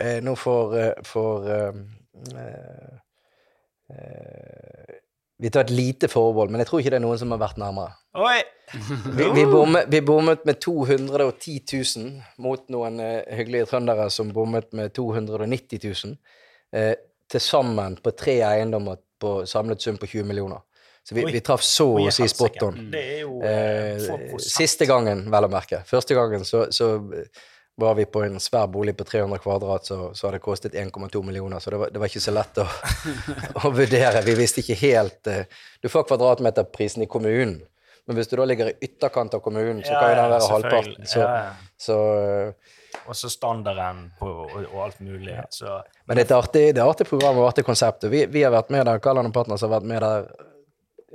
[SPEAKER 3] eh, Nå for, for eh, eh, Vi tar et lite forbehold, men jeg tror ikke det er noen som har vært nærmere.
[SPEAKER 2] Oi!
[SPEAKER 3] Vi, vi, bommet, vi bommet med 210 000 mot noen eh, hyggelige trøndere som bommet med 290 000. Eh, Til sammen på tre eiendommer på samlet sum på 20 millioner. Så vi,
[SPEAKER 2] Oi.
[SPEAKER 3] vi traff så å si spot on.
[SPEAKER 2] Eh,
[SPEAKER 3] Eh, siste gangen, vel å merke. Første gangen så, så var vi på en svær bolig på 300 kvadrat, så, så hadde det kostet 1,2 millioner. Så det var, det var ikke så lett å, å vurdere. Vi visste ikke helt uh, Du får kvadratmeterprisen i kommunen, men hvis du da ligger i ytterkant av kommunen, så kan jo den være halvparten. Så,
[SPEAKER 2] Ja, ja.
[SPEAKER 3] så uh,
[SPEAKER 2] Og så standarden på, og, og alt mulig. Så
[SPEAKER 3] Men det er et artig, det er artig program og artig konsept. Vi, vi har vært med der, Kalland og Partners har vært med der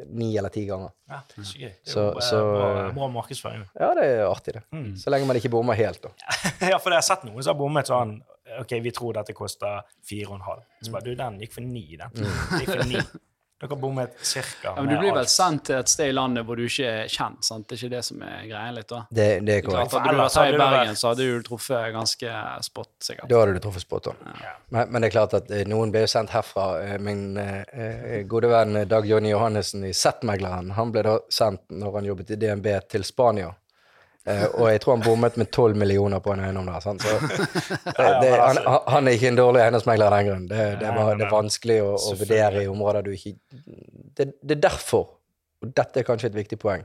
[SPEAKER 3] ni eller ti ganger.
[SPEAKER 2] ja, så gøy. Det er jo eh,
[SPEAKER 3] så-
[SPEAKER 2] bra, bra markedsføring.
[SPEAKER 3] Ja, det er artig, det. Så lenge man ikke bommer helt, da.
[SPEAKER 2] ja, for jeg har sett noen som har bommet sånn OK, vi tror dette koster 4,5. Så bare, du, den gikk for ni, den. Den gikk for 9. Dere bommet cirka
[SPEAKER 1] Ja, men du blir vel sendt til et sted i landet hvor du ikke er kjent, sant? Det er ikke det som er greia litt, da?
[SPEAKER 3] Det, det er korrekt.
[SPEAKER 1] hadde du vært her i Bergen, så hadde du truffet ganske spot, sikkert.
[SPEAKER 3] Da hadde du truffet spot on. Men, men det er klart at eh, noen ble jo sendt herfra. Eh, Min eh, eh, gode venn Dag Jonny Johannessen i Z-megleren, han ble da sendt når han jobbet i DNB til Spania. Eh, og jeg tror han bommet med 12 millioner på en eiendom der. Sant? Så, det, det, han, han er ikke en dårlig eiendomsmegler av den grunn. Det, det, er det er vanskelig å, å vurdere i områder du ikke det, det er derfor, og dette er kanskje et viktig poeng,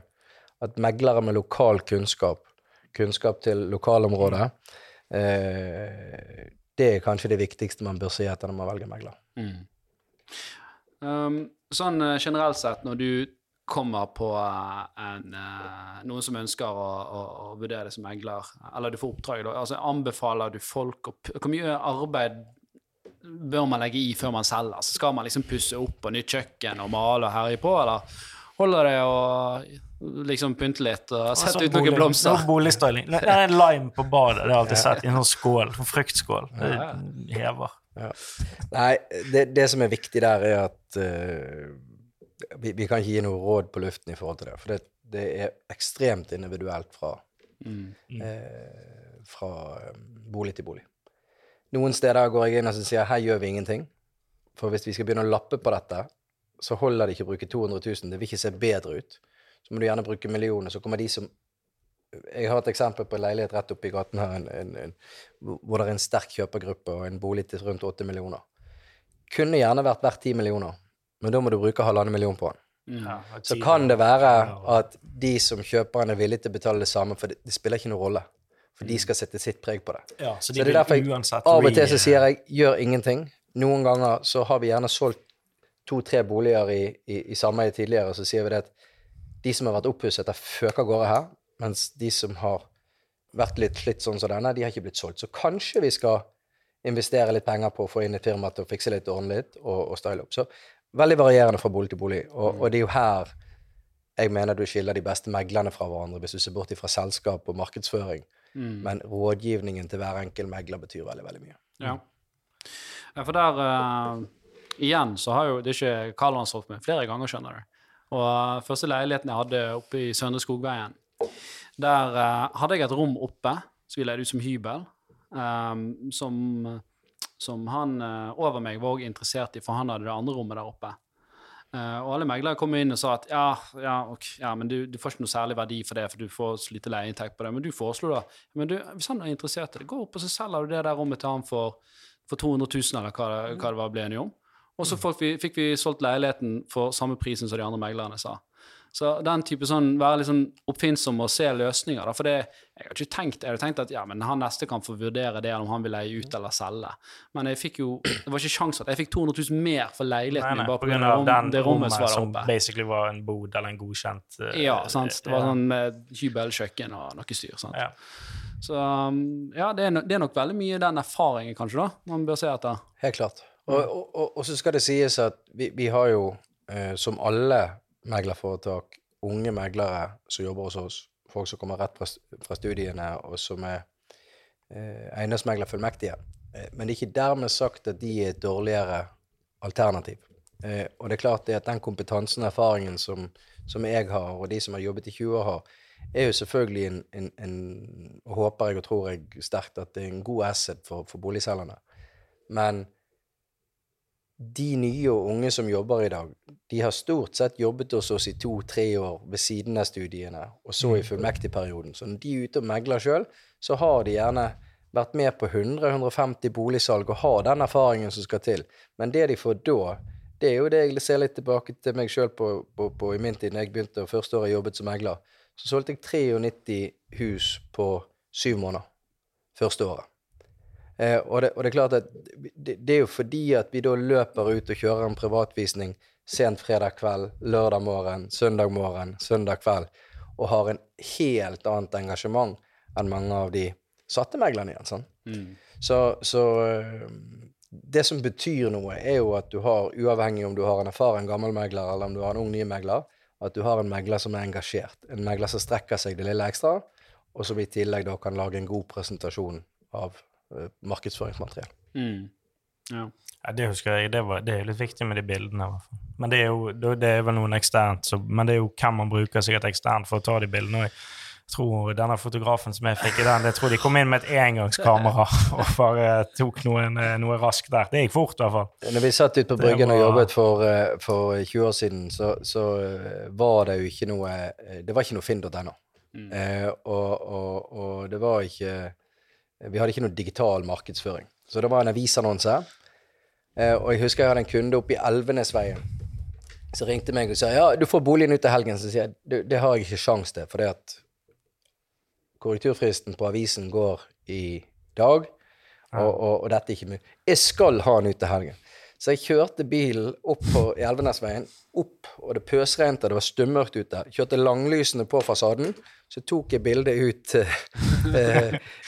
[SPEAKER 3] at meglere med lokal kunnskap, kunnskap til lokalområdet, eh, det er kanskje det viktigste man bør si etter når man velger megler.
[SPEAKER 1] Um, sånn eh, generelt sett, når du kommer på eh, en, eh, noen som ønsker å, å, å vurdere det som megler, eller du får oppdrag, da, altså anbefaler du folk å Hvor mye arbeid bør man legge i før man selger? Altså, skal man liksom pusse opp på nytt kjøkken og male og herje på, eller holder det å liksom pynte litt og sette
[SPEAKER 2] altså,
[SPEAKER 1] ut noen
[SPEAKER 2] bolig-
[SPEAKER 1] blomster.
[SPEAKER 2] sånn boligstyling. Det er en lime på badet, det har jeg alltid sett. I en sånn skål. En fruktskål. Det hever.
[SPEAKER 3] Nei, det, det som er viktig der, er at eh, vi, vi kan ikke gi noe råd på luften i forhold til det. For det, det er ekstremt individuelt fra,
[SPEAKER 1] Mm.
[SPEAKER 3] eh, fra eh, bolig til bolig. Noen steder går jeg inn og sier her gjør vi ingenting. For hvis vi skal begynne å lappe på dette, så holder det ikke å bruke 200 000. Det vil ikke se bedre ut. Så må du gjerne bruke millioner. Så kommer de som Jeg har et eksempel på en leilighet rett oppi gaten her en, en, en, hvor det er en sterk kjøpergruppe og en bolig til rundt 8 millioner. Kunne gjerne vært verdt 10 millioner, men da må du bruke halvannen million på den.
[SPEAKER 1] Mm.
[SPEAKER 2] Ja,
[SPEAKER 3] Så kan det være at de som kjøper den, er villig til å betale det samme, for det, det spiller ikke noen rolle. For de skal sette sitt preg på det.
[SPEAKER 2] ja, så
[SPEAKER 3] Så det er derfor jeg av og til så sier jeg gjør ingenting. Noen ganger så har vi gjerne solgt to-tre boliger i, i, i sameie tidligere, og så sier vi det at de som har vært oppusset, har føket av gårde her, mens de som har vært litt slitt sånn som denne, de har ikke blitt solgt. Så kanskje vi skal investere litt penger på å få inn et firma til å fikse litt ordentlig ordne litt og, og style opp. Så veldig varierende fra bolig til bolig. Og, og det er jo her jeg mener du skiller de beste meglerne fra hverandre, hvis du ser bort fra selskap og markedsføring.
[SPEAKER 1] Mm.
[SPEAKER 3] Men rådgivningen til hver enkelt megler betyr veldig, veldig mye.
[SPEAKER 1] Ja. ja, for der uh, Igjen så har jo det er ikke Karl han solgt med flere ganger, skjønner du. Og eh, første leiligheten jeg hadde oppe i Søndre Skogveien, der uh, hadde jeg et rom oppe som vi leide ut som hybel, um, som, som han eh, over meg var også interessert i, for han hadde det andre rommet der oppe. Uh, og alle meglere kom inn og sa at ja, ja, okay, ja men du, du får ikke noe særlig verdi for det, for du får så lite leieinntekt på det. Men du foreslo da men du, hvis han er interessert i det, gå opp og så selger du det der rommet til han for, for 200 000, eller hva, hva det var ble enige om. Og så fikk vi, fikk vi solgt leiligheten for samme prisen som de andre meglerne sa. Så den type sånn, være litt sånn oppfinnsom og se løsninger. Da. For det, jeg har ikke tenkt, jeg hadde tenkt at ja, men han neste kan få vurdere det om han vil leie ut eller selge. Men jeg fikk jo, det var ikke sjans at jeg fikk 200 000 mer for leiligheten
[SPEAKER 2] Nei,
[SPEAKER 1] min
[SPEAKER 2] nei,
[SPEAKER 1] bare
[SPEAKER 2] på
[SPEAKER 1] grunn av rom,
[SPEAKER 2] den
[SPEAKER 1] det rommet som var der
[SPEAKER 2] som basically var en bod eller en godkjent uh,
[SPEAKER 1] Ja, sant. Det var sånn med hybel, kjøkken og noe styr. sant?
[SPEAKER 2] Ja.
[SPEAKER 1] Så um, ja, det er, no, det er nok veldig mye den erfaringen, kanskje, da, man bør se etter.
[SPEAKER 3] Helt klart. Og, og, og, og så skal det sies at vi, vi har jo, eh, som alle meglerforetak, unge meglere som jobber hos oss, folk som kommer rett fra, studiene, og som er eh, eiendomsmeglerfullmektige. Eh, men det er ikke dermed sagt at de er et dårligere alternativ. Eh, og det er klart det at den kompetansen og erfaringen som, som jeg har, og de som har jobbet i 20 år har, er jo selvfølgelig en, en, en håper jeg og tror jeg sterkt at det er en god asset for, for boligselgerne. Men de nye og unge som jobber i dag, de har stort sett jobbet hos oss i to-tre år ved siden av studiene, og så i fullmektigperioden. Så når de er ute og megler sjøl, så har de gjerne vært med på 100-150 boligsalg og har den erfaringen som skal til. Men det de får da, det er jo det jeg ser litt tilbake til meg sjøl på, på, på i min tid, da jeg begynte og første året jeg jobbet som megler. Så solgte jeg 93 hus på syv måneder første året. Eh, og, det, og det er klart at det, det er jo fordi at vi da løper ut og kjører en privatvisning sent fredag kveld, lørdag morgen, søndag morgen, søndag kveld, og har en helt annet engasjement enn mange av de satte meglerne igjen. Sånn. Så, så eh, det som betyr noe, er jo at du har, uavhengig om du har en erfaren gammel megler eller om du har en ung ny megler, at du har en megler som er engasjert. En megler som strekker seg det lille ekstra, og som i tillegg da kan lage en god presentasjon av markedsføringsmateriell.
[SPEAKER 1] Mm. Ja.
[SPEAKER 2] Ja, det husker jeg. Det, var, det er litt viktig med de bildene. i hvert fall. Men det er jo det er vel noen eksternt, så, men det er jo hvem man bruker sikkert eksternt for å ta de bildene. Og jeg tror denne fotografen som jeg fikk i den, jeg tror de kom inn med et engangskamera og bare tok noen, eh, noe raskt der. Det gikk fort, i hvert fall.
[SPEAKER 3] Når vi satt ute på
[SPEAKER 2] Bryggen
[SPEAKER 3] Bryggen og jobbet for, eh, for 20 år siden, så, så eh, var det jo ikke noe eh, Det var ikke noe finn.no. Eh, og, og, og det var ikke Vi hadde ikke noe digital markedsføring. Så det var en avisannonse. Eh, og jeg husker jeg hadde en kunde oppe i Elvenesveien som ringte meg og sa ja, du får boligen ut til helgen. Så sier jeg det, det har jeg ikke sjans til, fordi at korrekturfristen på avisen går i dag, og, og, og dette er ikke mulig. Jeg skal ha den ut til helgen. Så jeg kjørte bilen opp på i Elvenesveien, opp, og det pøsregnet, det var stummørkt ute. Kjørte langlysene på fasaden, så tok jeg bildet ut, eh,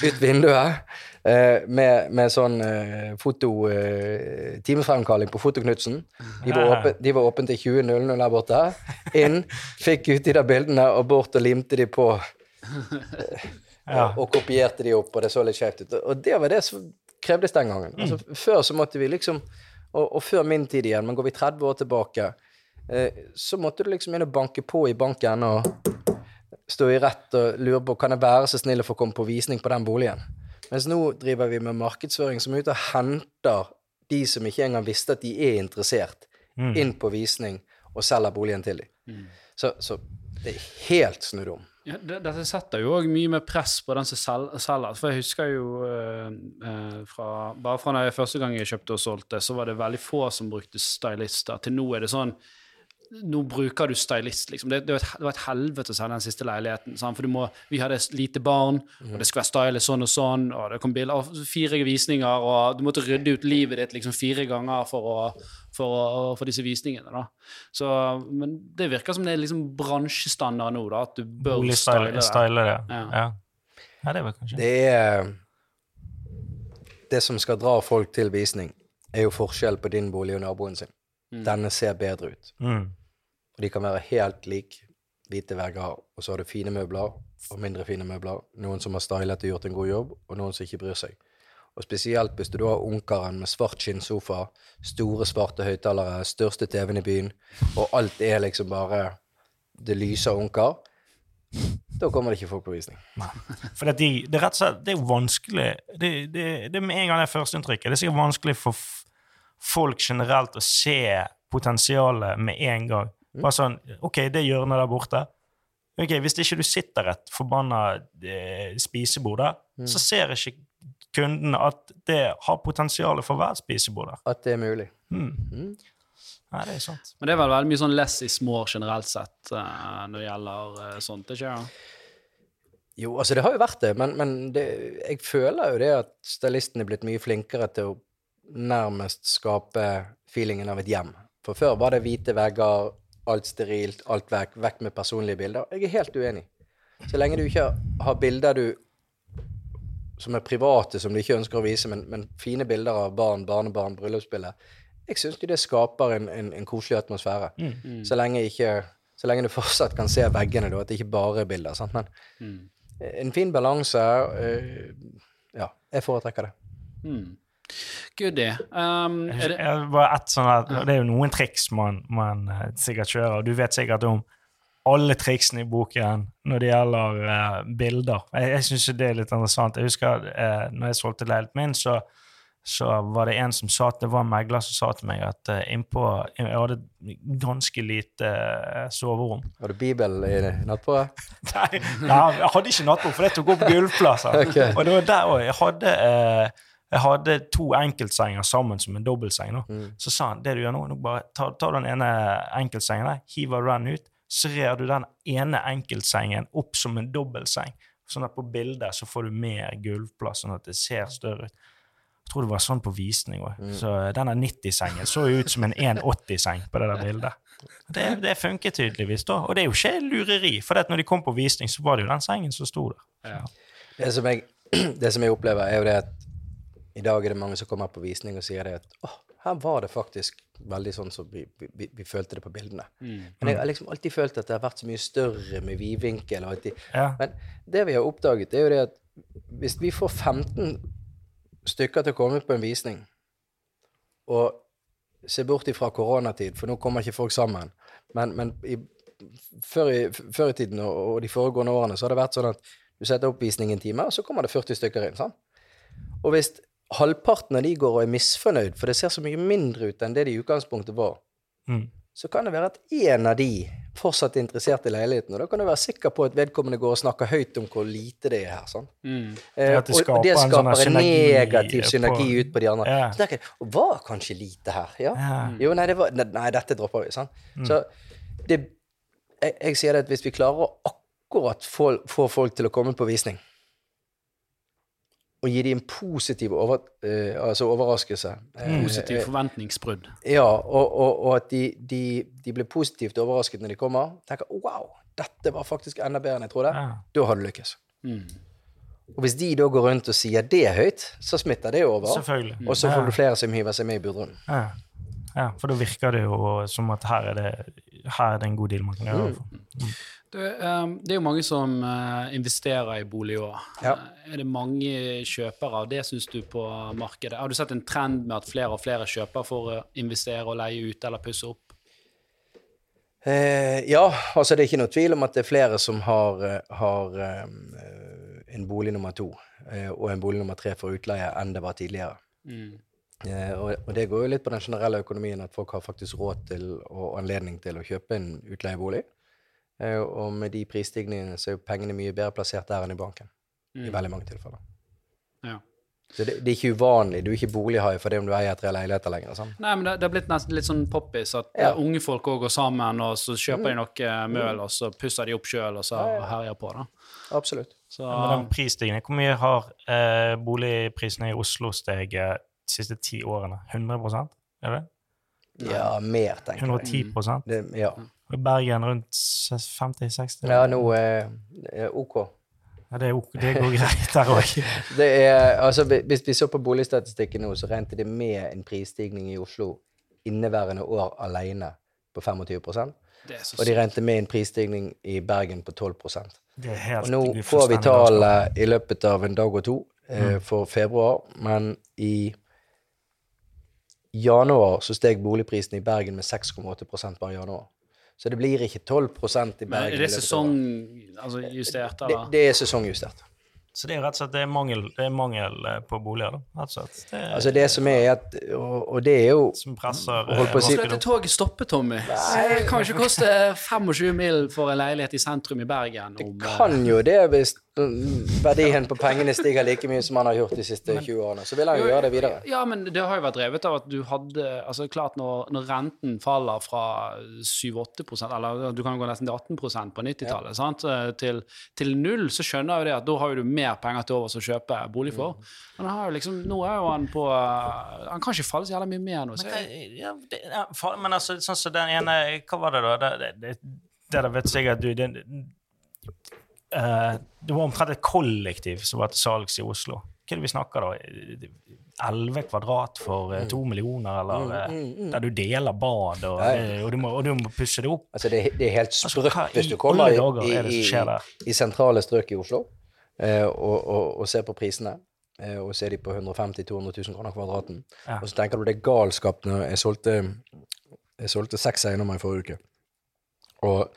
[SPEAKER 3] ut vinduet eh, med, med sånn eh, foto eh, timefremkalling på Fotoknutsen. De de var åpne til 20.00 der borte. Inn, fikk ut de der bildene, og bort og limte de på.
[SPEAKER 2] Ja.
[SPEAKER 3] Og kopierte de opp, og det så litt skjevt ut. Og det var det som krevdes den gangen. Altså, før så måtte vi liksom og, og før min tid igjen, men går vi 30 år tilbake, eh, så måtte du liksom inn og banke på i banken og stå i rett og lure på kan jeg være så snill å få komme på visning på den boligen. Mens nå driver vi med markedsføring som er ute og henter de som ikke engang visste at de er interessert, inn på visning og selger boligen til dem. Så, så det er helt snudd om.
[SPEAKER 1] Ja, det, dette setter jo òg mye mer press på den som selger. For jeg husker jo eh, eh, fra, Bare fra da jeg første gang jeg kjøpte og solgte, så var det veldig få som brukte stylister. Til nå er det sånn Nå bruker du stylist, liksom. Det, det, var, et, det var et helvete å selge den siste leiligheten. Sant? For du må, vi hadde lite barn, og det skulle være stylist sånn og sånn, og det kom bilder, og fire visninger, og du måtte rydde ut livet ditt liksom fire ganger for å for, å, for disse visningene. da. Så, men det virker som det er liksom bransjestandard nå, da, at du bør style
[SPEAKER 2] Boligstyle
[SPEAKER 1] det.
[SPEAKER 2] style det.
[SPEAKER 1] Ja.
[SPEAKER 2] Ja. ja, det er vel kanskje
[SPEAKER 3] Det er Det som skal dra folk til visning, er jo forskjell på din bolig og naboen sin. Denne ser bedre ut.
[SPEAKER 2] mm.
[SPEAKER 3] Og de kan være helt lik. Hvite vegger, og så har du fine møbler og mindre fine møbler. Noen som har stylet og gjort en god jobb, og noen som ikke bryr seg. Og spesielt hvis du da har onkelen med svart skinnsofa, store, svarte høyttalere, største TV-en i byen, og alt er liksom bare det lyser onker, da kommer det ikke folk på visning.
[SPEAKER 2] For det, de, det, er rett og slett, det er vanskelig det, det, det med en gang det førsteinntrykket. Det er sikkert vanskelig for folk generelt å se potensialet med en gang. Bare sånn OK, det hjørnet der borte. Ok, Hvis ikke du sitter et forbanna eh, spisebord der, så ser ikke kunden at det har potensial for et spisebord der.
[SPEAKER 3] At det er mulig.
[SPEAKER 2] Nei, det er sant.
[SPEAKER 1] Men det er vel veldig mye sånn less is more generelt sett eh, når det gjelder eh, sånt, ikke sant?
[SPEAKER 3] Jo, altså det har jo vært det, men, men det, jeg føler jo det at stylisten er blitt mye flinkere til å nærmest skape feelingen av et hjem. For før var det hvite vegger, alt sterilt, alt vekk, vekk med personlige bilder. Jeg er helt uenig. Så lenge du ikke har bilder du som er private, som du ikke ønsker å vise, men, men fine bilder av barn, barnebarn, bryllupsbilder, jeg syns det skaper en, en, en koselig atmosfære. Så, lenge ikke, så lenge du fortsatt kan se veggene, da, at det ikke bare er bilder. Sant? Men en fin balanse eh, Ja, jeg foretrekker det.
[SPEAKER 1] Goodie. Um, er det,
[SPEAKER 2] Jeg- Bare ett sånn at, Det er jo noen triks man, man eh, sikkert kjører, og du vet sikkert om alle triksene i boken når det gjelder uh, bilder. Jeg, jeg syns det er litt interessant. Jeg husker uh, når jeg solgte leiligheten min, så, så var det en som sa at det var en megler som sa til meg at uh, innpå Jeg hadde ganske lite uh, soverom.
[SPEAKER 3] Har du Bibel i nattbordet?
[SPEAKER 2] Nei, nei, jeg hadde ikke nattbord, for det tok opp gulvplasser.
[SPEAKER 3] okay.
[SPEAKER 2] Og det var der også. Jeg hadde, eh, jeg hadde to enkeltsenger sammen som en dobbeltseng. nå. Så sa han det du gjør nå, nå bare ta, ta den ene enkeltsengen der, hiver den ut, så rer du den ene enkeltsengen opp som en dobbeltseng. Sånn at på bildet så får du mer gulvplass, sånn at det ser større ut. Jeg tror det var sånn på visning òg. Så denne 90-sengen så jo ut som en 180-seng på det der bildet. Det, det funker tydeligvis, da. Og det er jo ikke lureri, for når de kom på visning, så var det jo den sengen som sto der.
[SPEAKER 1] ja.
[SPEAKER 3] Det som, jeg, det som jeg opplever, er jo det at i dag er det mange som kommer på visning og sier det at åh, her var det faktisk veldig sånn som vi, vi, vi følte det på bildene. Men jeg har liksom alltid følt at det har vært så mye større med vidvinkel.
[SPEAKER 2] Ja.
[SPEAKER 3] Men det vi har oppdaget, er jo det at hvis vi får 15 stykker til å komme på en visning, og se bort ifra koronatid, for nå kommer ikke folk sammen, men, men i, før, i, før i tiden og, og de foregående årene så har det vært sånn at du setter opp visning en time, og så kommer det 40 stykker inn. sant? Og hvis halvparten av de går og er misfornøyd, for det ser så mye mindre ut enn det de i utgangspunktet var,
[SPEAKER 2] Mm.
[SPEAKER 3] så kan det være at én av de fortsatt er interessert i leiligheten. Og da kan du være sikker på at vedkommende går og snakker høyt om hvor lite det er her. sånn.
[SPEAKER 1] Mm.
[SPEAKER 3] Eh,
[SPEAKER 2] det
[SPEAKER 3] og, og det
[SPEAKER 2] skaper en
[SPEAKER 3] en negativ
[SPEAKER 2] synergi
[SPEAKER 3] negativ
[SPEAKER 2] på-
[SPEAKER 3] synergi ut på de andre.
[SPEAKER 2] Ja.
[SPEAKER 3] Så tenker jeg, og var kanskje lite her? Ja.
[SPEAKER 2] Ja.
[SPEAKER 3] Jo, nei, det var, nei, nei, dette dropper vi. sant? Så det, jeg, jeg sier det at hvis vi klarer å akkurat få, få folk til å komme på visning, og gi dem en positiv over, uh, altså overraskelse eh,
[SPEAKER 1] Positiv
[SPEAKER 3] eh,
[SPEAKER 1] forventningsbrudd.
[SPEAKER 3] ja, og, og, og at de, de, de blir positivt overrasket når de kommer. Tenker wow, dette var faktisk enda bedre enn jeg trodde.
[SPEAKER 2] Ja.
[SPEAKER 3] Da har du lykkes.
[SPEAKER 1] Mm.
[SPEAKER 3] Og hvis de da går rundt og sier det høyt, så smitter det over.
[SPEAKER 2] Selvfølgelig.
[SPEAKER 3] Og så får du flere som hiver seg med i budrunden.
[SPEAKER 2] Ja. ja, for da virker det jo som at her er det, her er det en god deal man kan gjøre.
[SPEAKER 3] Mm.
[SPEAKER 1] Ehm, det er jo mange som eh, investerer i bolig òg.
[SPEAKER 3] Ja.
[SPEAKER 1] Er det mange kjøpere av det, syns du, på markedet? Har du sett en trend med at flere og flere kjøper for å investere og leie ut eller pusse opp?
[SPEAKER 3] Eh, ja, altså det er ikke noe tvil om at det er flere som har, eh, har eh, en bolig nummer to eh, og en bolig nummer tre for utleie enn det var tidligere.
[SPEAKER 1] Mm.
[SPEAKER 3] Eh, og, og det går jo litt på den generelle økonomien at folk har faktisk råd til og anledning til å kjøpe en utleiebolig. Eh, og med de prisstigningene så er jo pengene mye bedre plassert der enn i banken. I veldig mange tilfeller.
[SPEAKER 1] Ja.
[SPEAKER 3] Så det, det er ikke uvanlig. Du er ikke bolighai det om du eier tre leiligheter lenger. Sånn.
[SPEAKER 1] Nei, men det, det har blitt nesten litt sånn poppis at
[SPEAKER 3] Ja.
[SPEAKER 1] eh, unge folk òg går sammen, og så kjøper de noe eh, møl, og så pusser de opp sjøl, og så herjer på, da.
[SPEAKER 3] Absolutt.
[SPEAKER 1] Så
[SPEAKER 2] Men den prisstigningen, hvor mye har eh, boligprisene i Oslo steget de siste ti årene? 100 Er det?
[SPEAKER 3] Ja, mer, tenker jeg.
[SPEAKER 2] 110
[SPEAKER 3] Det, ja.
[SPEAKER 2] Og Bergen rundt 50-60?
[SPEAKER 3] ja, nå eh, er OK.
[SPEAKER 2] Ja, det, er ok- det går greit der òg.
[SPEAKER 3] Er, altså, hvis vi så på boligstatistikken nå, så regnet de med en prisstigning i Oslo inneværende år alene på 25%
[SPEAKER 1] det er så
[SPEAKER 3] Og de regnet med en prisstigning i Bergen på 12%
[SPEAKER 2] Det er helt
[SPEAKER 3] Og nå får vi tallet i løpet av en dag og to eh, for februar, men i januar så steg boligprisen i Bergen med 6,8 bare i januar. Så det blir ikke 12% i Bergen.
[SPEAKER 1] Men er det
[SPEAKER 3] løpet av
[SPEAKER 1] sesong
[SPEAKER 3] året.
[SPEAKER 1] altså, justert,
[SPEAKER 3] Det, det er sesongjustert.
[SPEAKER 2] Så det er rett og slett det er mangel, det er mangel eh, på boliger, da. Rett og slett. Det er,
[SPEAKER 3] Altså det som er at Og, og det er jo
[SPEAKER 2] som presser
[SPEAKER 3] på å si-
[SPEAKER 1] dette toget stoppe, Tommy. Det kan ikke koste 25 mil for en leilighet i sentrum i Bergen. Om, det
[SPEAKER 3] kan jo det hvis verdien på pengene stiger like mye som han har gjort de siste 20 årene. Så vil han jo gjøre det videre.
[SPEAKER 1] Ja, men det har jo vært drevet av at du hadde altså klart Når, når renten faller fra 7-8 eller du kan jo gå nesten til 18% på 90-tallet, ja. til, til null, så skjønner jeg jo det at da har du mer penger til overs å kjøpe bolig for. Men han har jo liksom, nå er jo han på Han kan ikke falle så jævla mye mer nå.
[SPEAKER 2] Men, eh, ja, det, ja, for, men altså, sånn som den ene Hva var det, da? Det, det, det, det vet sikkert du det, eh, det var omtrent et kollektiv som var til salgs i Oslo. Hva er det vi snakker da? 11 kvadrat for eh, to millioner, eller eh, der du deler bad, og,
[SPEAKER 3] Ja, ja.
[SPEAKER 2] og, du må, og du må pusse det opp.
[SPEAKER 3] Altså det, det er helt
[SPEAKER 2] Altså,
[SPEAKER 3] sprøtt
[SPEAKER 2] altså,
[SPEAKER 3] hvis du kommer i, i,
[SPEAKER 2] er
[SPEAKER 3] i, i sentrale strøk i Oslo eh, og, og, og ser på prisene. Eh, og ser de på 150 000-200 000 kroner kvadraten.
[SPEAKER 2] Ja.
[SPEAKER 3] Og så tenker du det er galskap når jeg solgte, jeg solgte seks eiendommer i forrige uke. Og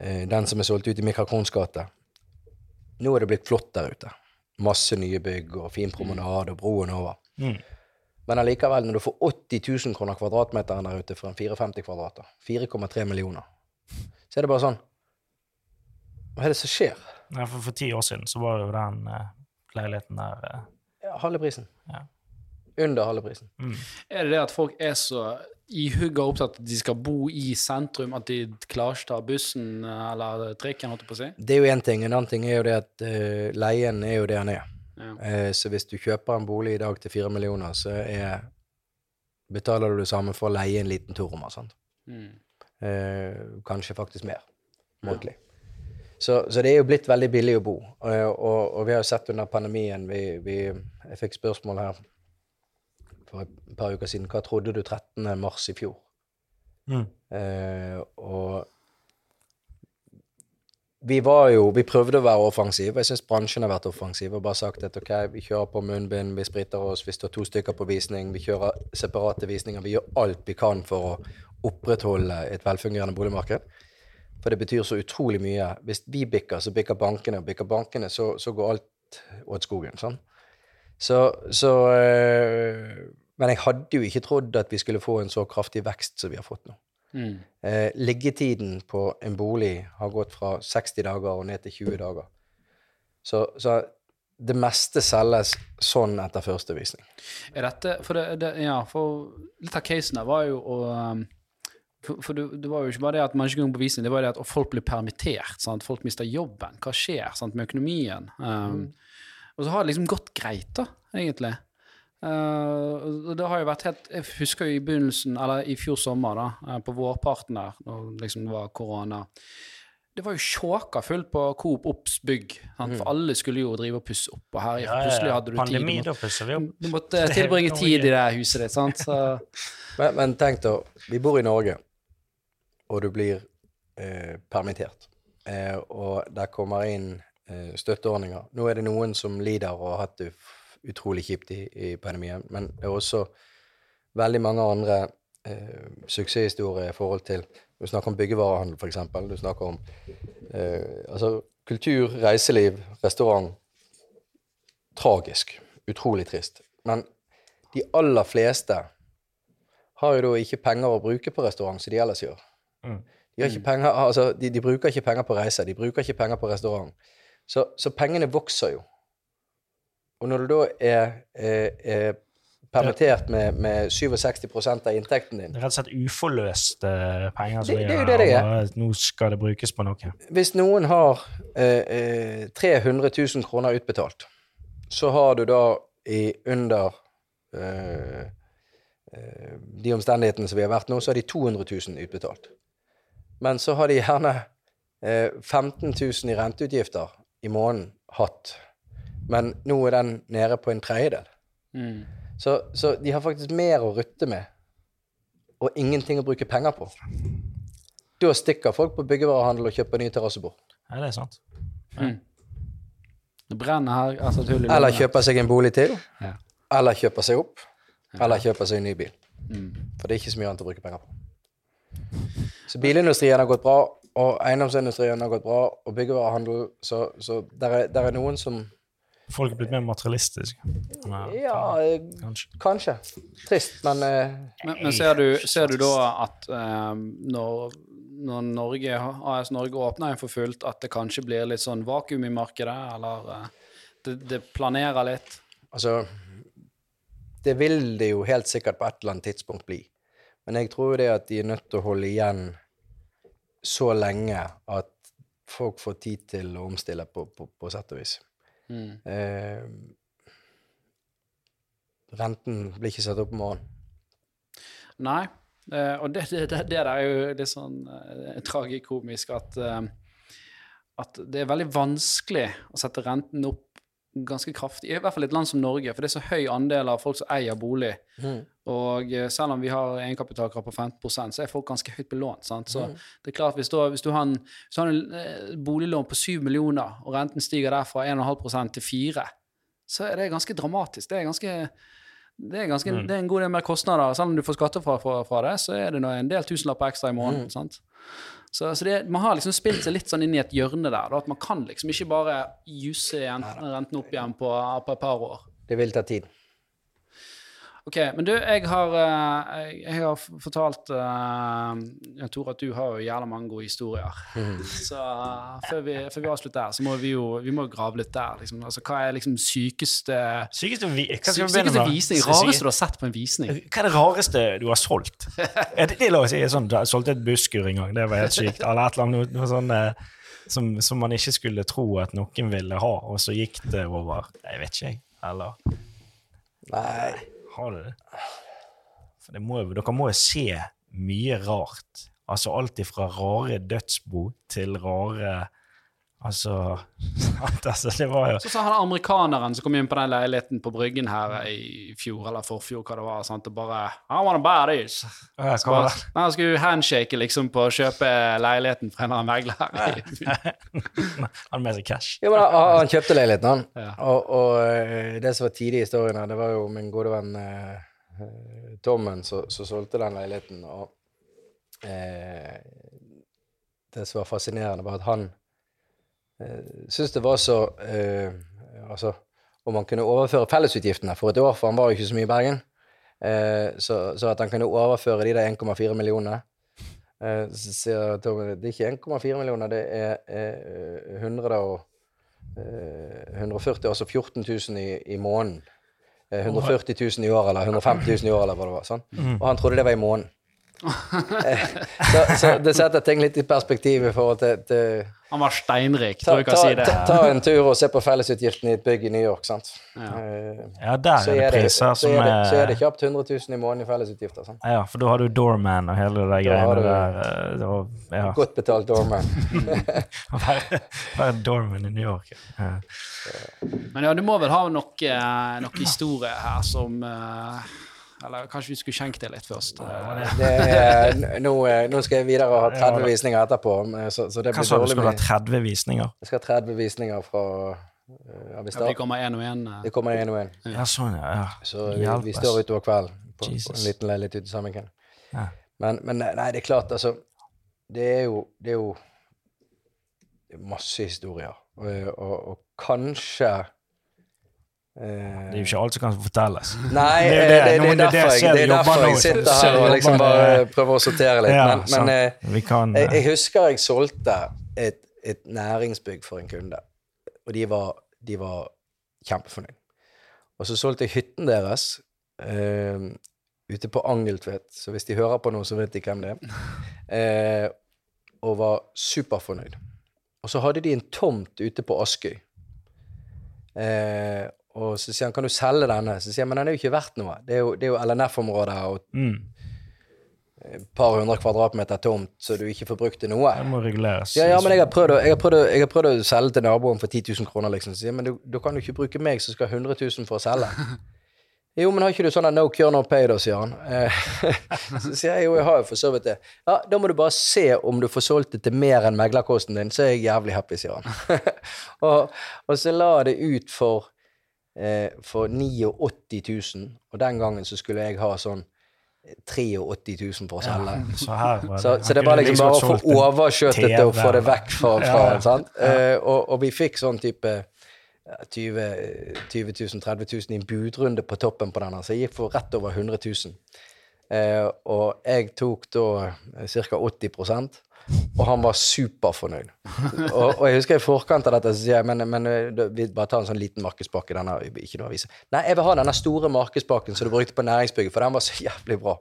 [SPEAKER 3] den som er solgt ut i Mikael Krohns gate Nå er det blitt flott der ute. Masse nye bygg og fin promenade og broen over.
[SPEAKER 2] Mm.
[SPEAKER 3] Men allikevel, når du får 80 000 kroner kvadratmeteren der ute for en 54 kvadrater, 4,3 millioner, så er det bare sånn Hva er det som skjer?
[SPEAKER 2] Ja, for, for ti år siden så var jo den uh, leiligheten der uh...
[SPEAKER 3] Ja, halve prisen.
[SPEAKER 2] Ja.
[SPEAKER 3] Under halve prisen.
[SPEAKER 2] mm.
[SPEAKER 1] er det det at folk er så ihugga opptatt at de skal bo i sentrum, at de klarer ikke ta bussen eh, eller trikken, holdt jeg på å si?
[SPEAKER 3] Det er jo én ting. En annen ting er jo det at uh, leien er jo det den er.
[SPEAKER 1] Ja.
[SPEAKER 3] Uh, så hvis du kjøper en bolig i dag til fire millioner, så er, betaler du det samme for å leie en liten. Sant?
[SPEAKER 1] Mm.
[SPEAKER 3] Uh, kanskje faktisk mer månedlig. Så, så det er jo blitt veldig billig å bo. Og, og, og vi har jo sett under pandemien vi, vi, Jeg fikk spørsmål her for et par uker siden. Hva trodde du 13. mars i fjor?
[SPEAKER 2] Mm.
[SPEAKER 3] Eh, og vi var jo Vi prøvde å være offensive. Jeg syns bransjen har vært offensiv og bare sagt at ok, vi kjører på munnbind, vi spriter oss, vi står to stykker på visning, vi kjører separate visninger. Vi gjør alt vi kan for å opprettholde et velfungerende boligmarked. For det betyr så utrolig mye. Hvis vi bikker, så bikker bankene, og bikker bankene, så, så går alt åt skogen. Sånn. Så, så øh, Men jeg hadde jo ikke trodd at vi skulle få en så kraftig vekst som vi har fått nå.
[SPEAKER 1] Mm.
[SPEAKER 3] Eh, liggetiden på en bolig har gått fra 60 dager og ned til 20 dager. Så, så det meste selges sånn etter første visning.
[SPEAKER 1] Er dette For, det, det, ja, for litt av casen her var jo å um, For, for det, det var jo ikke bare det at man ikke kunne på visning, det var det at folk blir permittert. Sant? Folk mister jobben. Hva skjer sant, med økonomien? Um, Og så har det liksom gått greit, da, egentlig. Uh, det har jo vært helt Jeg husker jo i begynnelsen, eller i fjor sommer, da, eh, på vårparten der, når liksom det var korona det var jo sjåka fullt på Coop Obs bygg. Sant? For alle skulle jo drive og pusse opp og her
[SPEAKER 2] Ja,
[SPEAKER 1] Plutselig hadde du
[SPEAKER 2] Pandemi,
[SPEAKER 1] tid.
[SPEAKER 2] da vi
[SPEAKER 1] Du
[SPEAKER 2] opp.
[SPEAKER 1] du måtte
[SPEAKER 2] Det
[SPEAKER 1] tilbringe tid i det huset ditt, sant. Så,
[SPEAKER 3] Men, men tenk da, vi bor i Norge, og du blir eh, permittert. Eh, og der kommer inn støtteordninger. Nå er det noen som lider og har hatt det utrolig kjipt i, i pandemien, men det er også veldig mange andre eh, suksesshistorier i forhold til Du snakker om byggevarehandel, f.eks. Du snakker om eh, altså, kultur, reiseliv, restaurant. Tragisk. Utrolig trist. Men de aller fleste har jo da ikke penger å bruke på restaurant som de ellers gjør.
[SPEAKER 2] Mm.
[SPEAKER 3] De, penger, altså, de, de bruker ikke penger på reise, de bruker ikke penger på restaurant. Så, så pengene vokser jo. Og når du da er, er, er permittert med, med 67 av inntekten din
[SPEAKER 2] Det er rett og slett uforløste penger. som
[SPEAKER 3] Det- det er jo det det er.
[SPEAKER 2] Nå skal det brukes på noe.
[SPEAKER 3] Hvis noen har eh, eh, 300 000 kroner utbetalt, så har du da i under eh, eh, de omstendighetene som vi har vært nå, så har de 200 000 utbetalt. Men så har de gjerne eh, 15 000 i renteutgifter i måneden hatt. Men nå er den nede på en tredjedel.
[SPEAKER 1] mm.
[SPEAKER 3] Så, så de har faktisk mer å rutte med, og ingenting å bruke penger på. Da stikker folk på byggevarehandel og kjøper nye terrassebord.
[SPEAKER 2] Ja, det er sant.
[SPEAKER 1] Det brenner her. altså
[SPEAKER 3] Eller kjøper seg en bolig til.
[SPEAKER 1] Ja.
[SPEAKER 3] Eller kjøper seg opp. Eller kjøper seg en ny bil.
[SPEAKER 1] Mm.
[SPEAKER 3] For det er ikke så mye annet å bruke penger på. Så bilindustrien har gått bra, og eiendomsindustrien har gått bra, og byggevarehandel Så, så der, er, der er noen som
[SPEAKER 2] Folk er blitt mer materialistiske. Ja,
[SPEAKER 3] Ja, eh,
[SPEAKER 2] kanskje.
[SPEAKER 3] kanskje. Trist, men eh,
[SPEAKER 1] Men, men ser, du, ser du da at um, når, når Norge, AS Norge åpner igjen for fullt, at det kanskje blir litt sånn vakuum i markedet, eller uh, det, det planerer litt?
[SPEAKER 3] Altså Det vil det jo helt sikkert på et eller annet tidspunkt bli. Men jeg tror jo det at de er nødt til å holde igjen så lenge at folk får tid til å omstille på, på, på sett og vis.
[SPEAKER 1] Mm.
[SPEAKER 3] Eh, renten blir ikke satt opp i morgen.
[SPEAKER 1] Nei. eh, og det, det, det, det er jo litt sånn eh, tragikomisk at, eh, at det er veldig vanskelig å sette renten opp ganske kraftig, i hvert fall i et land som Norge, for det er så høy andel av folk som eier bolig. Og eh, selv om vi har egenkapitalkrav på 15% så er folk ganske høyt belånt. Sant? Så det er klart, hvis du, hvis du har en, du har en eh, boliglån på 7 millioner, og renten stiger der fra 1,5% til 4 så er det ganske dramatisk. Det er ganske det er, ganske, det er en god del mer kostnader. Selv om du får skattefra fra, fra det, så er det nå en del tusenlapper ekstra i måneden. sant? Så, så det, man har liksom spilt seg litt sånn inn i et hjørne der. Da, at man kan liksom ikke bare juse renten opp igjen på, på et par år.
[SPEAKER 3] Det vil ta tid.
[SPEAKER 1] Ok, men du, jeg har, eh, jeg, har fortalt uh, Tore at du har jo jævla mange gode historier. Så eh, før, vi, før vi avslutter der, så må vi jo vi må grave litt der. Liksom. Altså, hva er liksom sykeste
[SPEAKER 2] Sykeste, vi hva skal vi
[SPEAKER 1] Sykeste visning? Rareste du har sett på en visning?
[SPEAKER 2] Hva er det rareste du har solgt? er det, det lov å si, sånn, Jeg solgte et busskur en gang, det var helt sykt. Eller et eller annet noe, sånn, som, som man ikke skulle tro at noen ville ha, og så gikk det over. Jeg vet ikke, jeg. Eller
[SPEAKER 3] Nei.
[SPEAKER 2] Har du det? For det må, dere må jo se mye rart. Altså alt ifra rare dødsbo til rare Altså, altså Det var jo
[SPEAKER 1] Så sa han amerikaneren som kom inn på den leiligheten på Bryggen her i fjor eller forfjor, hva det var, sant, og bare I wanna buy these.
[SPEAKER 2] Ja,
[SPEAKER 1] Så bare, nei, han skulle handshake liksom på å kjøpe leiligheten fra en eller annen megler.
[SPEAKER 2] Han med seg cash.
[SPEAKER 3] Jo, men han, han kjøpte leiligheten, han.
[SPEAKER 1] Ja.
[SPEAKER 3] Og, og eh, det som var tidlig i historien her, det var jo min gode venn eh, Tommen som solgte den leiligheten. Og eh, det som var fascinerende, var at han eh, syntes det var så eh, Altså om han kunne overføre fellesutgiftene for et år, for han var jo ikke så mye i Bergen. Eh, så, så at han kunne overføre de der 1,4 millionene. Eh, så sier Tommy det er ikke 1,4 millioner, det er eh, 100 og eh, 140, altså 14 000 i, i måneden. Eh, 140 000 i året, eller 150 000 i året, eller hva det var. Sånn. Og han trodde det var i måneden. Eh, så, så det setter ting litt i perspektiv i forhold til, til
[SPEAKER 1] Han var steinrik,
[SPEAKER 3] ta,
[SPEAKER 1] tror jeg kan si det.
[SPEAKER 3] ta, ta en tur og se på fellesutgiftene i et bygg i New York, sant.
[SPEAKER 1] Ja.
[SPEAKER 3] Eh,
[SPEAKER 2] Ja, der
[SPEAKER 3] så,
[SPEAKER 2] er det
[SPEAKER 3] er
[SPEAKER 2] priser som
[SPEAKER 3] er det, så er det kjapt 100 000 i måneden i fellesutgifter. Sant?
[SPEAKER 2] Ja, for da har du Doorman og hele det greiene der. eh, og- Ja.
[SPEAKER 3] Godt betalt doorman.
[SPEAKER 2] Være doorman i New York. Ja.
[SPEAKER 1] Men ja, du må vel ha noe, eh, noe historie her som eh, Eller kanskje vi skulle skjenke det litt først. Eh,
[SPEAKER 3] Det er, nå, eh, nå skal jeg videre og ha 30 visninger etterpå, så, så det
[SPEAKER 2] Hva sa du, skulle du ha 30 visninger?
[SPEAKER 3] Jeg skal ha 30 visninger fra uh,
[SPEAKER 1] Ja, vi kommer én og én. eh.
[SPEAKER 3] Det kommer én og én.
[SPEAKER 2] Ja, sånn, ja. ja.
[SPEAKER 3] Så vi, vi står utover kvelden på, på en liten leilighet ute Sandviken.
[SPEAKER 2] Ja.
[SPEAKER 3] Men, men nei, det er klart, altså Det er jo, det er jo masse historier. Og, og, og kanskje eh,
[SPEAKER 2] Det er jo ikke alt som kan fortelles.
[SPEAKER 3] Nei,
[SPEAKER 2] Det er
[SPEAKER 3] det,
[SPEAKER 2] det.
[SPEAKER 3] det, er
[SPEAKER 2] er
[SPEAKER 3] derfor
[SPEAKER 2] jeg
[SPEAKER 3] det er derfor jeg sitter her og liksom bare prøver å sortere litt.
[SPEAKER 2] Ja,
[SPEAKER 3] men men eh,
[SPEAKER 2] kan
[SPEAKER 3] jeg,
[SPEAKER 2] eh,
[SPEAKER 3] jeg husker jeg solgte et, et næringsbygg for en kunde, og de var, de var kjempefornøyd. Og så solgte jeg hytten deres eh, ute på Angeltvedt, så hvis de hører på noe, så vet de hvem det er. Eh, og var superfornøyd. Og så hadde de en tomt ute på Askøy. Eh, og så sier han kan du selge denne? Så sier han men den er jo ikke verdt noe. Det er jo, det er jo LNF-området og
[SPEAKER 2] mm,
[SPEAKER 3] et par hundre kvadratmeter tomt, så du ikke får brukt til noe.
[SPEAKER 2] Det må reguleres.
[SPEAKER 3] Ja, ja, men jeg har prøvd å, jeg har prøvd å, jeg har prøvd å selge til naboen for 10 000 kroner, liksom. Så sier han men du, da kan du ikke bruke meg som skal ha 100 000 for å selge. Jo, men har ikke du sånn no cure, no pay, da, sier han. Eh, så sier jeg jo, jeg har jo for så vidt det. Ja, da må du bare se om du får solgt det til mer enn meglerkosten din, så er jeg jævlig happy, sier han. og, og så la det ut for, eh, for 89 000, og den gangen så skulle jeg ha sånn 83 000 for å selge.
[SPEAKER 2] Så her var
[SPEAKER 3] Så, så det er bare liksom bare å få overskjøtet det og få det vekk fra, fra
[SPEAKER 2] Ja, ja.
[SPEAKER 3] sant? Eh, og, og vi fikk sånn type ja, 20 20 000, 30 000 i en budrunde på toppen på denne, så jeg gikk for rett over 100 000. Eh, og jeg tok da ca. 80 og han var superfornøyd. og, og jeg husker i forkant av dette så sier jeg men, men eh, vi bare tar en sånn liten markedspakke. Denne, ikke noe avise. Nei, jeg vil ha denne store markedspakken som du brukte på næringsbygget, for den var så jævlig bra.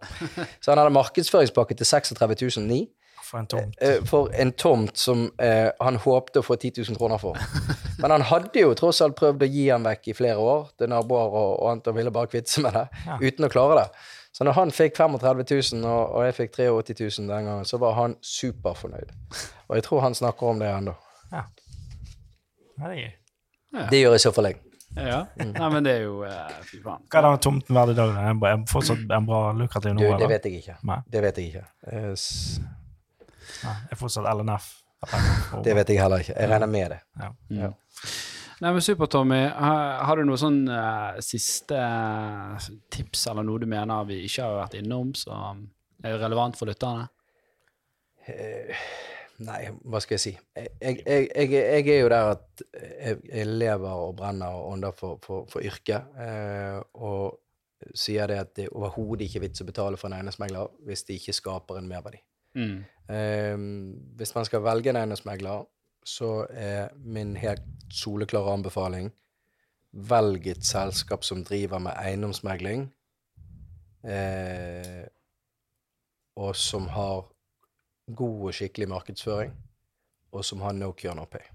[SPEAKER 3] Så han hadde markedsføringspakke til 36 009
[SPEAKER 2] For en tomt.
[SPEAKER 3] eh, for en tomt som eh, han håpte å få 10 000 kroner for. Men han hadde jo tross alt prøvd å gi han vekk i flere år til naboer og, og og ville bare kvitte seg med det,
[SPEAKER 2] Ja.
[SPEAKER 3] uten å klare det. Så når han fikk 35 000, og, og jeg fikk 83 000 den gangen, så var han superfornøyd. Og jeg tror han snakker om det ennå.
[SPEAKER 2] Ja. Ja, det er gøy.
[SPEAKER 3] Det gjør i så fall jeg.
[SPEAKER 1] Ja. Nei, men det er jo uh, Fy faen.
[SPEAKER 2] Hva er denne tomten verd i dag? Er den fortsatt en bra lukrativ
[SPEAKER 3] Du,
[SPEAKER 2] nå?
[SPEAKER 3] det vet jeg ikke.
[SPEAKER 2] Nei.
[SPEAKER 3] Det vet jeg ikke. S-
[SPEAKER 2] Nei, er fortsatt LNF.
[SPEAKER 3] Det vet jeg heller ikke. Jeg regner med det.
[SPEAKER 2] Ja.
[SPEAKER 3] Ja.
[SPEAKER 1] Nei, men Super, Tommy. Har, du noe sånn uh, siste eh, tips eller noe du mener vi ikke har vært innom, som er relevant for lytterne?
[SPEAKER 3] Uh, Nei, hva skal jeg si? Jeg, jeg, jeg, jeg, er jo der at jeg, lever og brenner og ånder for, for, for yrket. Eh, og sier det at det er overhodet ikke vits å betale for en eiendomsmegler hvis det ikke skaper en merverdi.
[SPEAKER 1] Mm.
[SPEAKER 3] Eh, hvis man skal velge en eiendomsmegler, så er min helt soleklare anbefaling velg et selskap som driver med eiendomsmegling, eh, og som har god og skikkelig markedsføring, og som har no cure, no pay.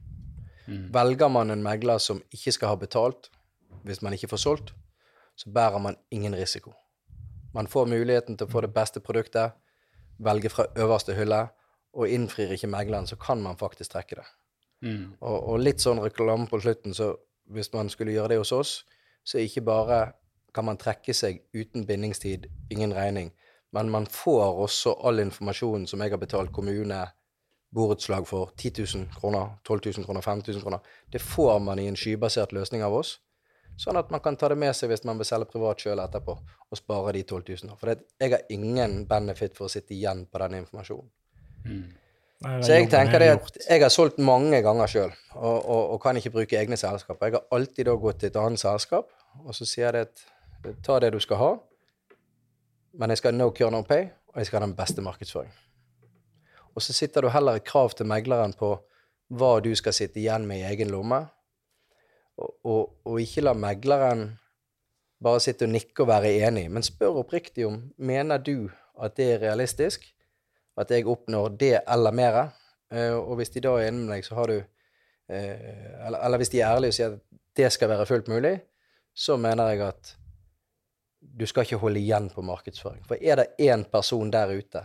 [SPEAKER 1] Mm.
[SPEAKER 3] Velger man en megler som ikke skal ha betalt hvis man ikke får solgt, så bærer man ingen risiko. Man får muligheten til å få det beste produktet, velge fra øverste hylle, og innfrir ikke megleren, så kan man faktisk trekke det.
[SPEAKER 1] Mm.
[SPEAKER 3] Og, og litt sånn reklame på slutten, så hvis man skulle gjøre det hos oss, så ikke bare kan man trekke seg uten bindingstid, ingen regning, men man får også all informasjonen som jeg har betalt kommune borettslag for 10 000 kroner, 12 000 kroner, 5 000 kroner. Det får man i en skybasert løsning av oss, sånn at man kan ta det med seg hvis man vil selge privat sjøl etterpå, og spare de 12 000. For det, jeg har ingen benefit for å sitte igjen på den informasjonen.
[SPEAKER 1] Mm.
[SPEAKER 3] Så jeg tenker det at jeg har solgt mange ganger sjøl, og, og, og kan ikke bruke egne selskaper. Jeg har alltid da gått til et annet selskap, og så sier det at ta det du skal ha, men jeg skal ha no cure, no pay, og jeg skal ha den beste markedsføring. Og så sitter du heller et krav til megleren på hva du skal sitte igjen med i egen lomme, og, og, og ikke la megleren bare sitte og nikke og være enig, men spør oppriktig om mener du at det er realistisk, at jeg oppnår det eller mer. Eh, og hvis de da er inne med deg, så har du eh, eller, eller hvis de er ærlige og sier at det skal være fullt mulig, så mener jeg at du skal ikke holde igjen på markedsføring. For er det én person der ute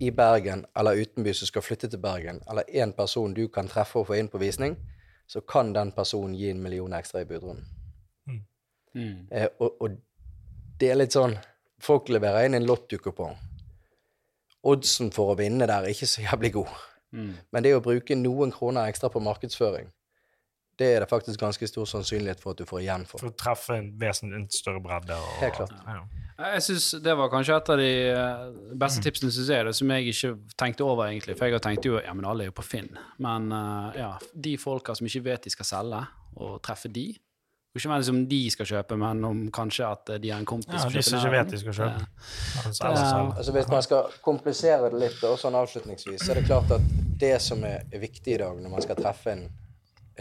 [SPEAKER 3] i Bergen eller utenby som skal flytte til Bergen, eller én person du kan treffe og få inn på visning, så kan den personen gi en million ekstra i budrunden.
[SPEAKER 1] Mm.
[SPEAKER 3] Eh, og, og det er litt sånn Folk leverer inn en lottokupong. Oddsen for å vinne der er ikke så jævlig god.
[SPEAKER 1] Mm.
[SPEAKER 3] Men det å bruke noen kroner ekstra på markedsføring, det er det faktisk ganske stor sannsynlighet for at du får igjen for.
[SPEAKER 2] For å treffe en vesentlig større bredde. Og,
[SPEAKER 3] Helt klart.
[SPEAKER 2] Ja.
[SPEAKER 1] Jeg synes Det var kanskje et av de eh, beste tipsene synes jeg, det, som jeg ikke tenkte over, egentlig. For jeg har tenkt jo ja, men alle er jo på Finn. Men eh, ja, de folka som ikke vet de skal selge, og treffe de Ikke mer om de skal kjøpe, men om kanskje at de har en kompis
[SPEAKER 2] Ja,
[SPEAKER 1] som
[SPEAKER 2] de som
[SPEAKER 1] kjøper
[SPEAKER 2] ikke vet de skal kjøpe.
[SPEAKER 1] Ja.
[SPEAKER 2] Altså,
[SPEAKER 3] Altså Hvis man skal komplisere det litt, og sånn avslutningsvis, så er det klart at det som er viktig i dag når man skal treffe en,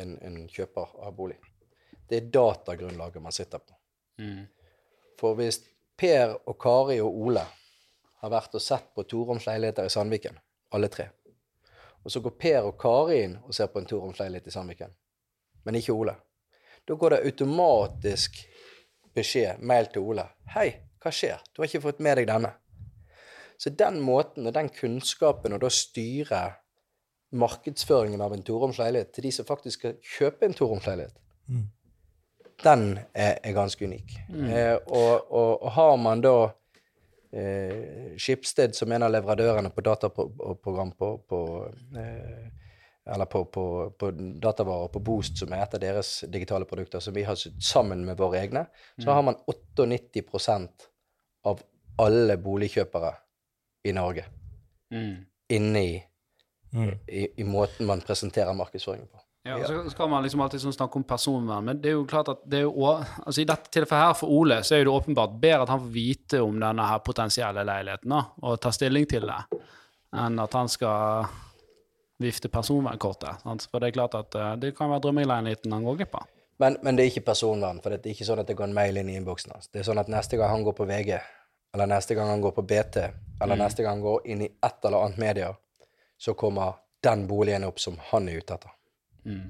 [SPEAKER 3] en, en kjøper av bolig, det er datagrunnlaget man sitter på.
[SPEAKER 1] Mm.
[SPEAKER 3] For hvis Per og Kari og Ole har vært og sett på toroms leiligheter i Sandviken, alle tre, og så går Per og Kari inn og ser på en toroms leilighet i Sandviken, men ikke Ole, da går det automatisk beskjed, mail til Ole. 'Hei, hva skjer? Du har ikke fått med deg denne.' Så den måten og den kunnskapen å da styre markedsføringen av en toromsleilighet til de som faktisk skal kjøpe en toromsleilighet,
[SPEAKER 2] Mm.
[SPEAKER 3] den er, er ganske unik. Eh, og, og, og har man da eh, Skipsted som en av leverandørene på dataprogram på, på eh, eller på, på, på datavarer på Boost, som er et av deres digitale produkter, som vi har sydd sammen med våre egne, så har man 98% av alle boligkjøpere i Norge
[SPEAKER 1] Mm.
[SPEAKER 3] inne i,
[SPEAKER 2] Mm.
[SPEAKER 3] i, i måten man presenterer markedsføringen på.
[SPEAKER 1] Ja, og så skal man liksom alltid sånn snakke om personvern, men det er jo klart at det er jo, altså I dette tilfellet her for Ole så er det åpenbart bedre at han får vite om denne her potensielle leiligheten da, og ta stilling til det, enn at han skal vifte personvernkortet. Sant? For det er klart at eh, det kan være drømmeleiligheten han går glipp av.
[SPEAKER 3] Men, men det er ikke personvern, for det er ikke sånn at det går en mail inn i innboksen hans. Det er sånn at neste gang han går på VG, eller neste gang han går på BT, eller neste gang han går inn i et eller annet media, så kommer den boligen opp som han er ute etter.
[SPEAKER 1] Mm.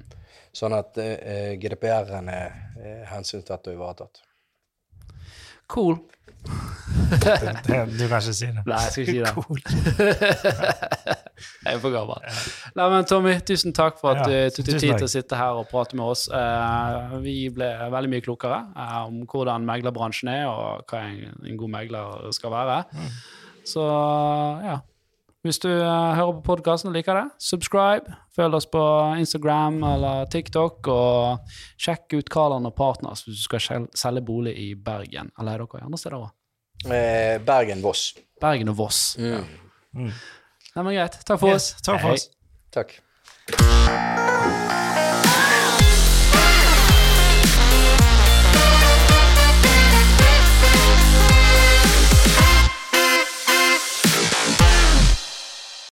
[SPEAKER 3] Sånn at uh, GDPR-en er uh, hensyntatt og ivaretatt.
[SPEAKER 1] Cool.
[SPEAKER 2] Det, du kan ikke si det.
[SPEAKER 1] Nei, jeg skal ikke si det. jeg er for gammel. Nei, men Tommy, tusen takk for at
[SPEAKER 2] Ja,
[SPEAKER 1] du tok deg tid til å sitte her og prate med oss. Uh, vi ble veldig mye klokere uh, om hvordan meglerbransjen er, og hva en, en god megler skal være.
[SPEAKER 2] Mm.
[SPEAKER 1] Så ja. Hvis du uh, hører på podkasten og liker det, subscribe. Følg oss på Instagram eller TikTok, og sjekk ut Karland og Partners hvis du skal selge bolig i Bergen. Eller er dere andre steder òg?
[SPEAKER 3] Eh, Bergen-Voss.
[SPEAKER 1] Bergen og Voss.
[SPEAKER 3] Mm.
[SPEAKER 1] Nei, men greit. Takk for
[SPEAKER 2] yes.
[SPEAKER 1] oss.
[SPEAKER 2] Takk for
[SPEAKER 1] Hei.
[SPEAKER 2] oss.
[SPEAKER 3] Takk.